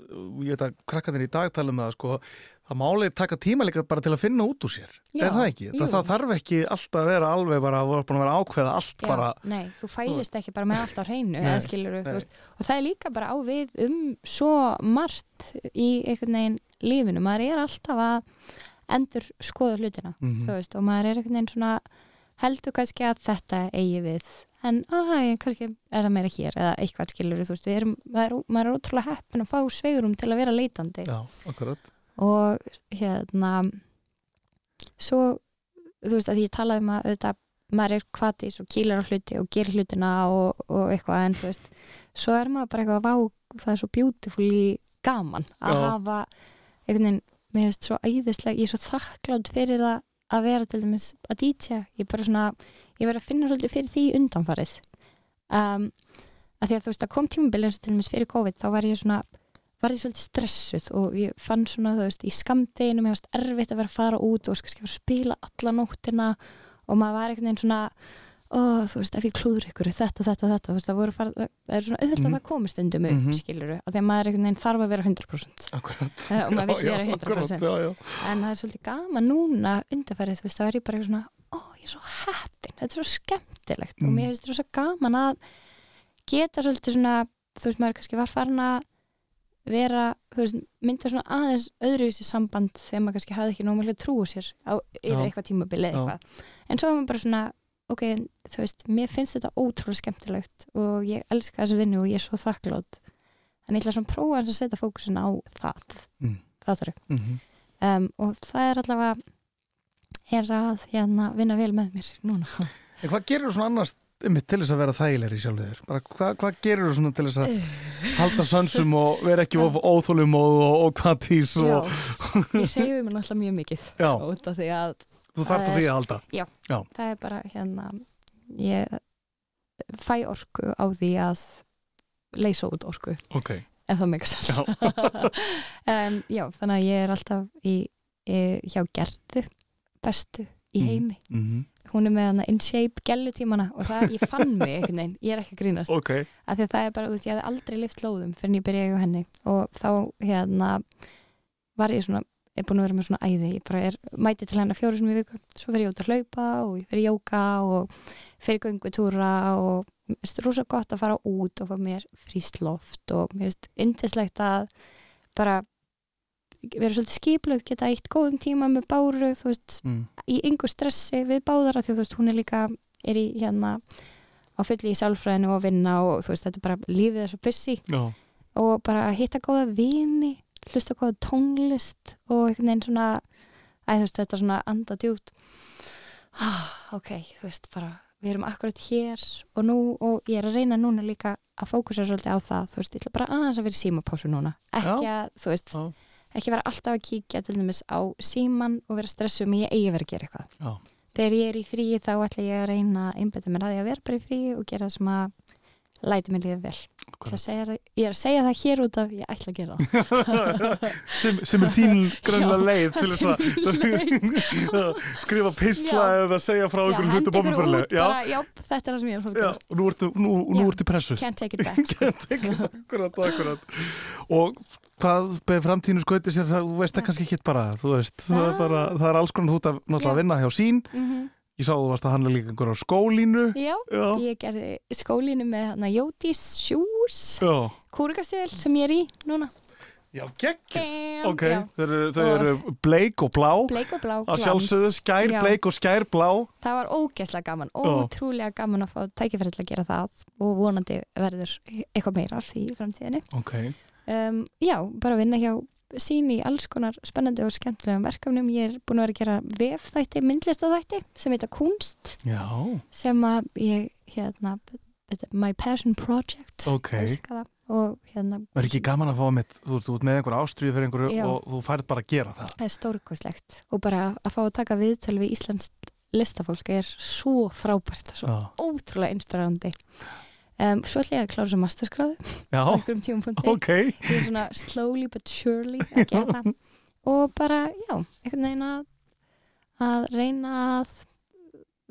ég veit að krakkarnir í dag tala um það sko, það máli taka tíma líka bara til að finna út úr sér. Já, er það ekki? Það, það þarf ekki alltaf að vera alveg bara að að vera ákveða allt Já, bara. nei, þú fæðist ekki bara með allt á hreinu, Nei, skilur veist, og það er líka bara á við um svo margt í einhvern veginn lífinu, maður er alltaf að endur skoða hlutina, Mhm. þú veist, og maður er einhvern veginn svona heldur kannski að þetta eigi við en að, kannski er það meira hér eða eitthvað skilur, þú veist, við erum maður maður er ótrúlega heppin að fá sveigurum til að vera leitandi Já, akkurat og hérna svo, þú veist, að ég talaði um að auðvitað, maður er kvatis og kýlar á hluti og gerir hlutina og, og eitthvað, en þú veist, svo er maður bara eitthvað vá, það er svo beautifully gaman að Já. hafa einhvern veginn, mér finnst svo æðislega ég er svo þakklátt fyrir það að vera til dæmis að dítja, ég ég verið að finna svolítið fyrir því undanfarið. Um, að því að þú veist, að kom tímabili eins og til dæmis fyrir COVID, þá var ég svona var ég svolítið stressuð og ég fann svona, þú veist, í skamdeginu mér varst erfitt að vera að fara út og fara að spila alla nóttina og maður var einhvern veginn svona ó, þú veist, ég klúður ykkur, þetta, þetta, þetta þú veist, það voru fara, það er svona auðvitað Mhm. að það komi stundum upp, Mhm. skiluru að því að maður einhvern veginn þarf að vera 100% Akkurat Eh, og maður vill *laughs* Já, vera já, 100%. akkurat, já, já. en það er svolítið gaman núna undarfærið, þú veist, þá er ég bara eitthvað svona ó, ég er svo heppin, þetta er svo skemmtilegt og Mm. mér finnst þetta svo gaman að geta svolítið svona þú veist, maður kannski var farin að vera, þú veist, mynda svona aðeins öðruvísi samband þegar maður kannski hafði ekki nómulega trúið sér á yfir Já. eitthvað tímabilið Já. eitthvað en svo er maður bara svona, ok, þú veist mér finnst þetta ótrúlega skemmtilegt og ég elska þessu vinnu og ég er svo þakklátt en ég ætla svona að prófa að setja fókusin á það, Mm. það þarf Mhm. um, og það er allavega er að hérna, vinna vel með mér núna. *laughs* En hvað gerir þú svona annars einmitt, til þess að vera þægilegri sjálfur hvað, hvað gerir þú svona til þess að *laughs* halda sönsum og vera ekki of óþólum og, og, og hvað tís Já, og ég segju mér náttúrulega mjög mikið já, út af því að þú að því að halda. það er bara hérna ég fæ orku á því að leysa út orku Ok, ef það meikar sens Já. *laughs* um, já, þannig að ég er alltaf í, í hjá Gerðu bestu í Mhm. heimi. Mm hún er með hana in shape gellutímana og það, ég fann mig einhvern veginn, ég er ekki að grínast. Ok. Af því að það er bara, þú veist, ég hafði aldrei lift lóðum fyrir en ég byrjaði hjá henni og þá hérna var ég svona, er búin að vera með svona æði ég bara er, mæti til hennar fjóru sem í viku. Svo fyrir ég út að hlaupa og ég fyrir jóka og fyrir göngutúra og mér finnst rosa gott að fara út og fá mér fríst loft og mér finnst yndislegt að bara vera svolítið skiplöð, geta eitt góðum tíma með báru, þú veist, mm. í yngu stressi við báðara því þú veist, hún er líka er í hérna á fulli í sálfræðinu og vinna og þú veist, þetta er bara lífið er svo busy. Já, og bara hitta góða vini hlusta góða tónlist og einhvern veginn svona æ, veist, þetta er svona anda djúpt. Ah, ok, þú veist, bara við erum akkurat hér og nú og ég er að reyna núna líka að fókusa svolítið á það, þú veist, ég ætla bara aðeins að vera í símapásu núna, ekki að, þú veist Já. ekki vera alltaf að kíkja til dæmis á síman og vera með ég eigi að vera að gera eitthvað. Já, þegar ég er í fríi þá ætla ég að reyna að einbetta mér að því að vera bara í fríi og gera það sem að læti mér líða vel. Það ég er að segja það hér út af ég ætla að gera það. *laughs* Sem, sem er þín *laughs* grannlega leið til þess að *laughs* skrifa pistla eða segja frá út bara, já, þetta er það sem ég er að fara og nú ertu, nú, nú ertu pressu. Can't take it back. Take it, akkurat, akkurat. Og hvað beð framtíðinu skauti sér, það, veist það kannski ekki bara, veist, það er, Ah. bara, það er alls konar þú ert að vinna hjá sín. Mhm. Ég sá þú varst að handla líka einhver á skólínu. Já, Já. ég gerði skólinu með hana Jódís Shoes Já, kúrikastil sem ég er í núna já geggjur. Bam, Ok, já. þau eru, þau eru bleik og blá. Bleik og blá Að sjálfsögðu, skær Já. bleik og skær blá. Það var ógeðslega gaman, ótrúlega gaman að fá tækifæri til að gera það og vonandi verður eitthvað meira af því í framtíðinni. Ok. Um, já, bara vinna hjá sín í alls konar spennandi og skemmtilegum verkefnum. Ég er búin að vera að gera vefþætti, myndlistaþætti sem heita Kunst Já, sem að ég, hérna, My Passion Project. ok. elska það. Og hérna, Það er ekki gaman að fá mitt, þú ert með einhver ástriðu fyrir einhverju Já. og þú færð bara að gera það. það er stórkostlegt og bara að fá að taka viðtöl við Íslands listafólk er svo frábært, svo Já. ótrúlega inspirandi. Um, svo ætla ég að klára svo masterskráðu á einhverjum tímapunkti. ok. Ég er svona slowly but surely að gera það. Og bara, já, einhvern veginn að, að reyna að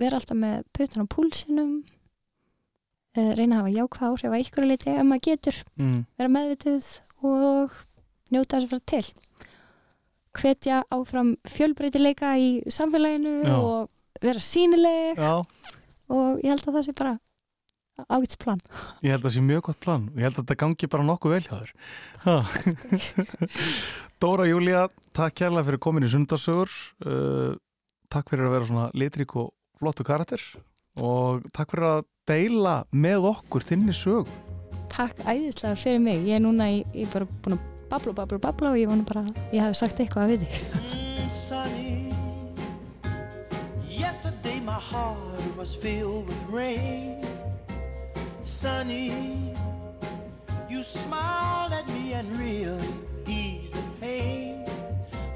vera alltaf með putan á púlsinum, uh, reyna að hafa jákvæð áhrif að ykkur liti ef maður getur, Mm. vera meðvituð og njóta þess að fara til. Hvetja áfram fjölbreytileika í samfélaginu Já. og vera sínileg Já, og ég held að það sé bara ágætts plan. ég held að það sé mjög gott plan og ég held að þetta gangi bara nokkuð vel hjá þér. Ha. *laughs* Dóra Júlía, takk kærlega fyrir komin í sundarsögur. Uh, takk fyrir að vera svona litrík og flottu karakter og takk fyrir að deila með okkur þinni sög. Takk æðislega fyrir mig. Ég er núna í, ég er bara búin að babla, babla, babla og ég vona bara að ég hafi sagt eitthvað að viti. Yesterday my heart was filled with rain. Sunny, you smiled at me and really eased the pain.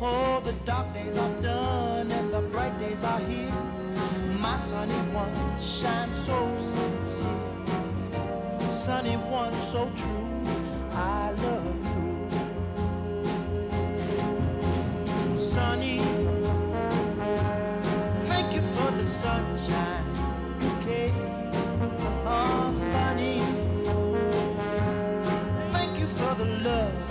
Oh, the dark days are done and the bright days are here. My sunny one shines so sincere. Sunny one so true. I love you. sunny. Thank you for the sunshine love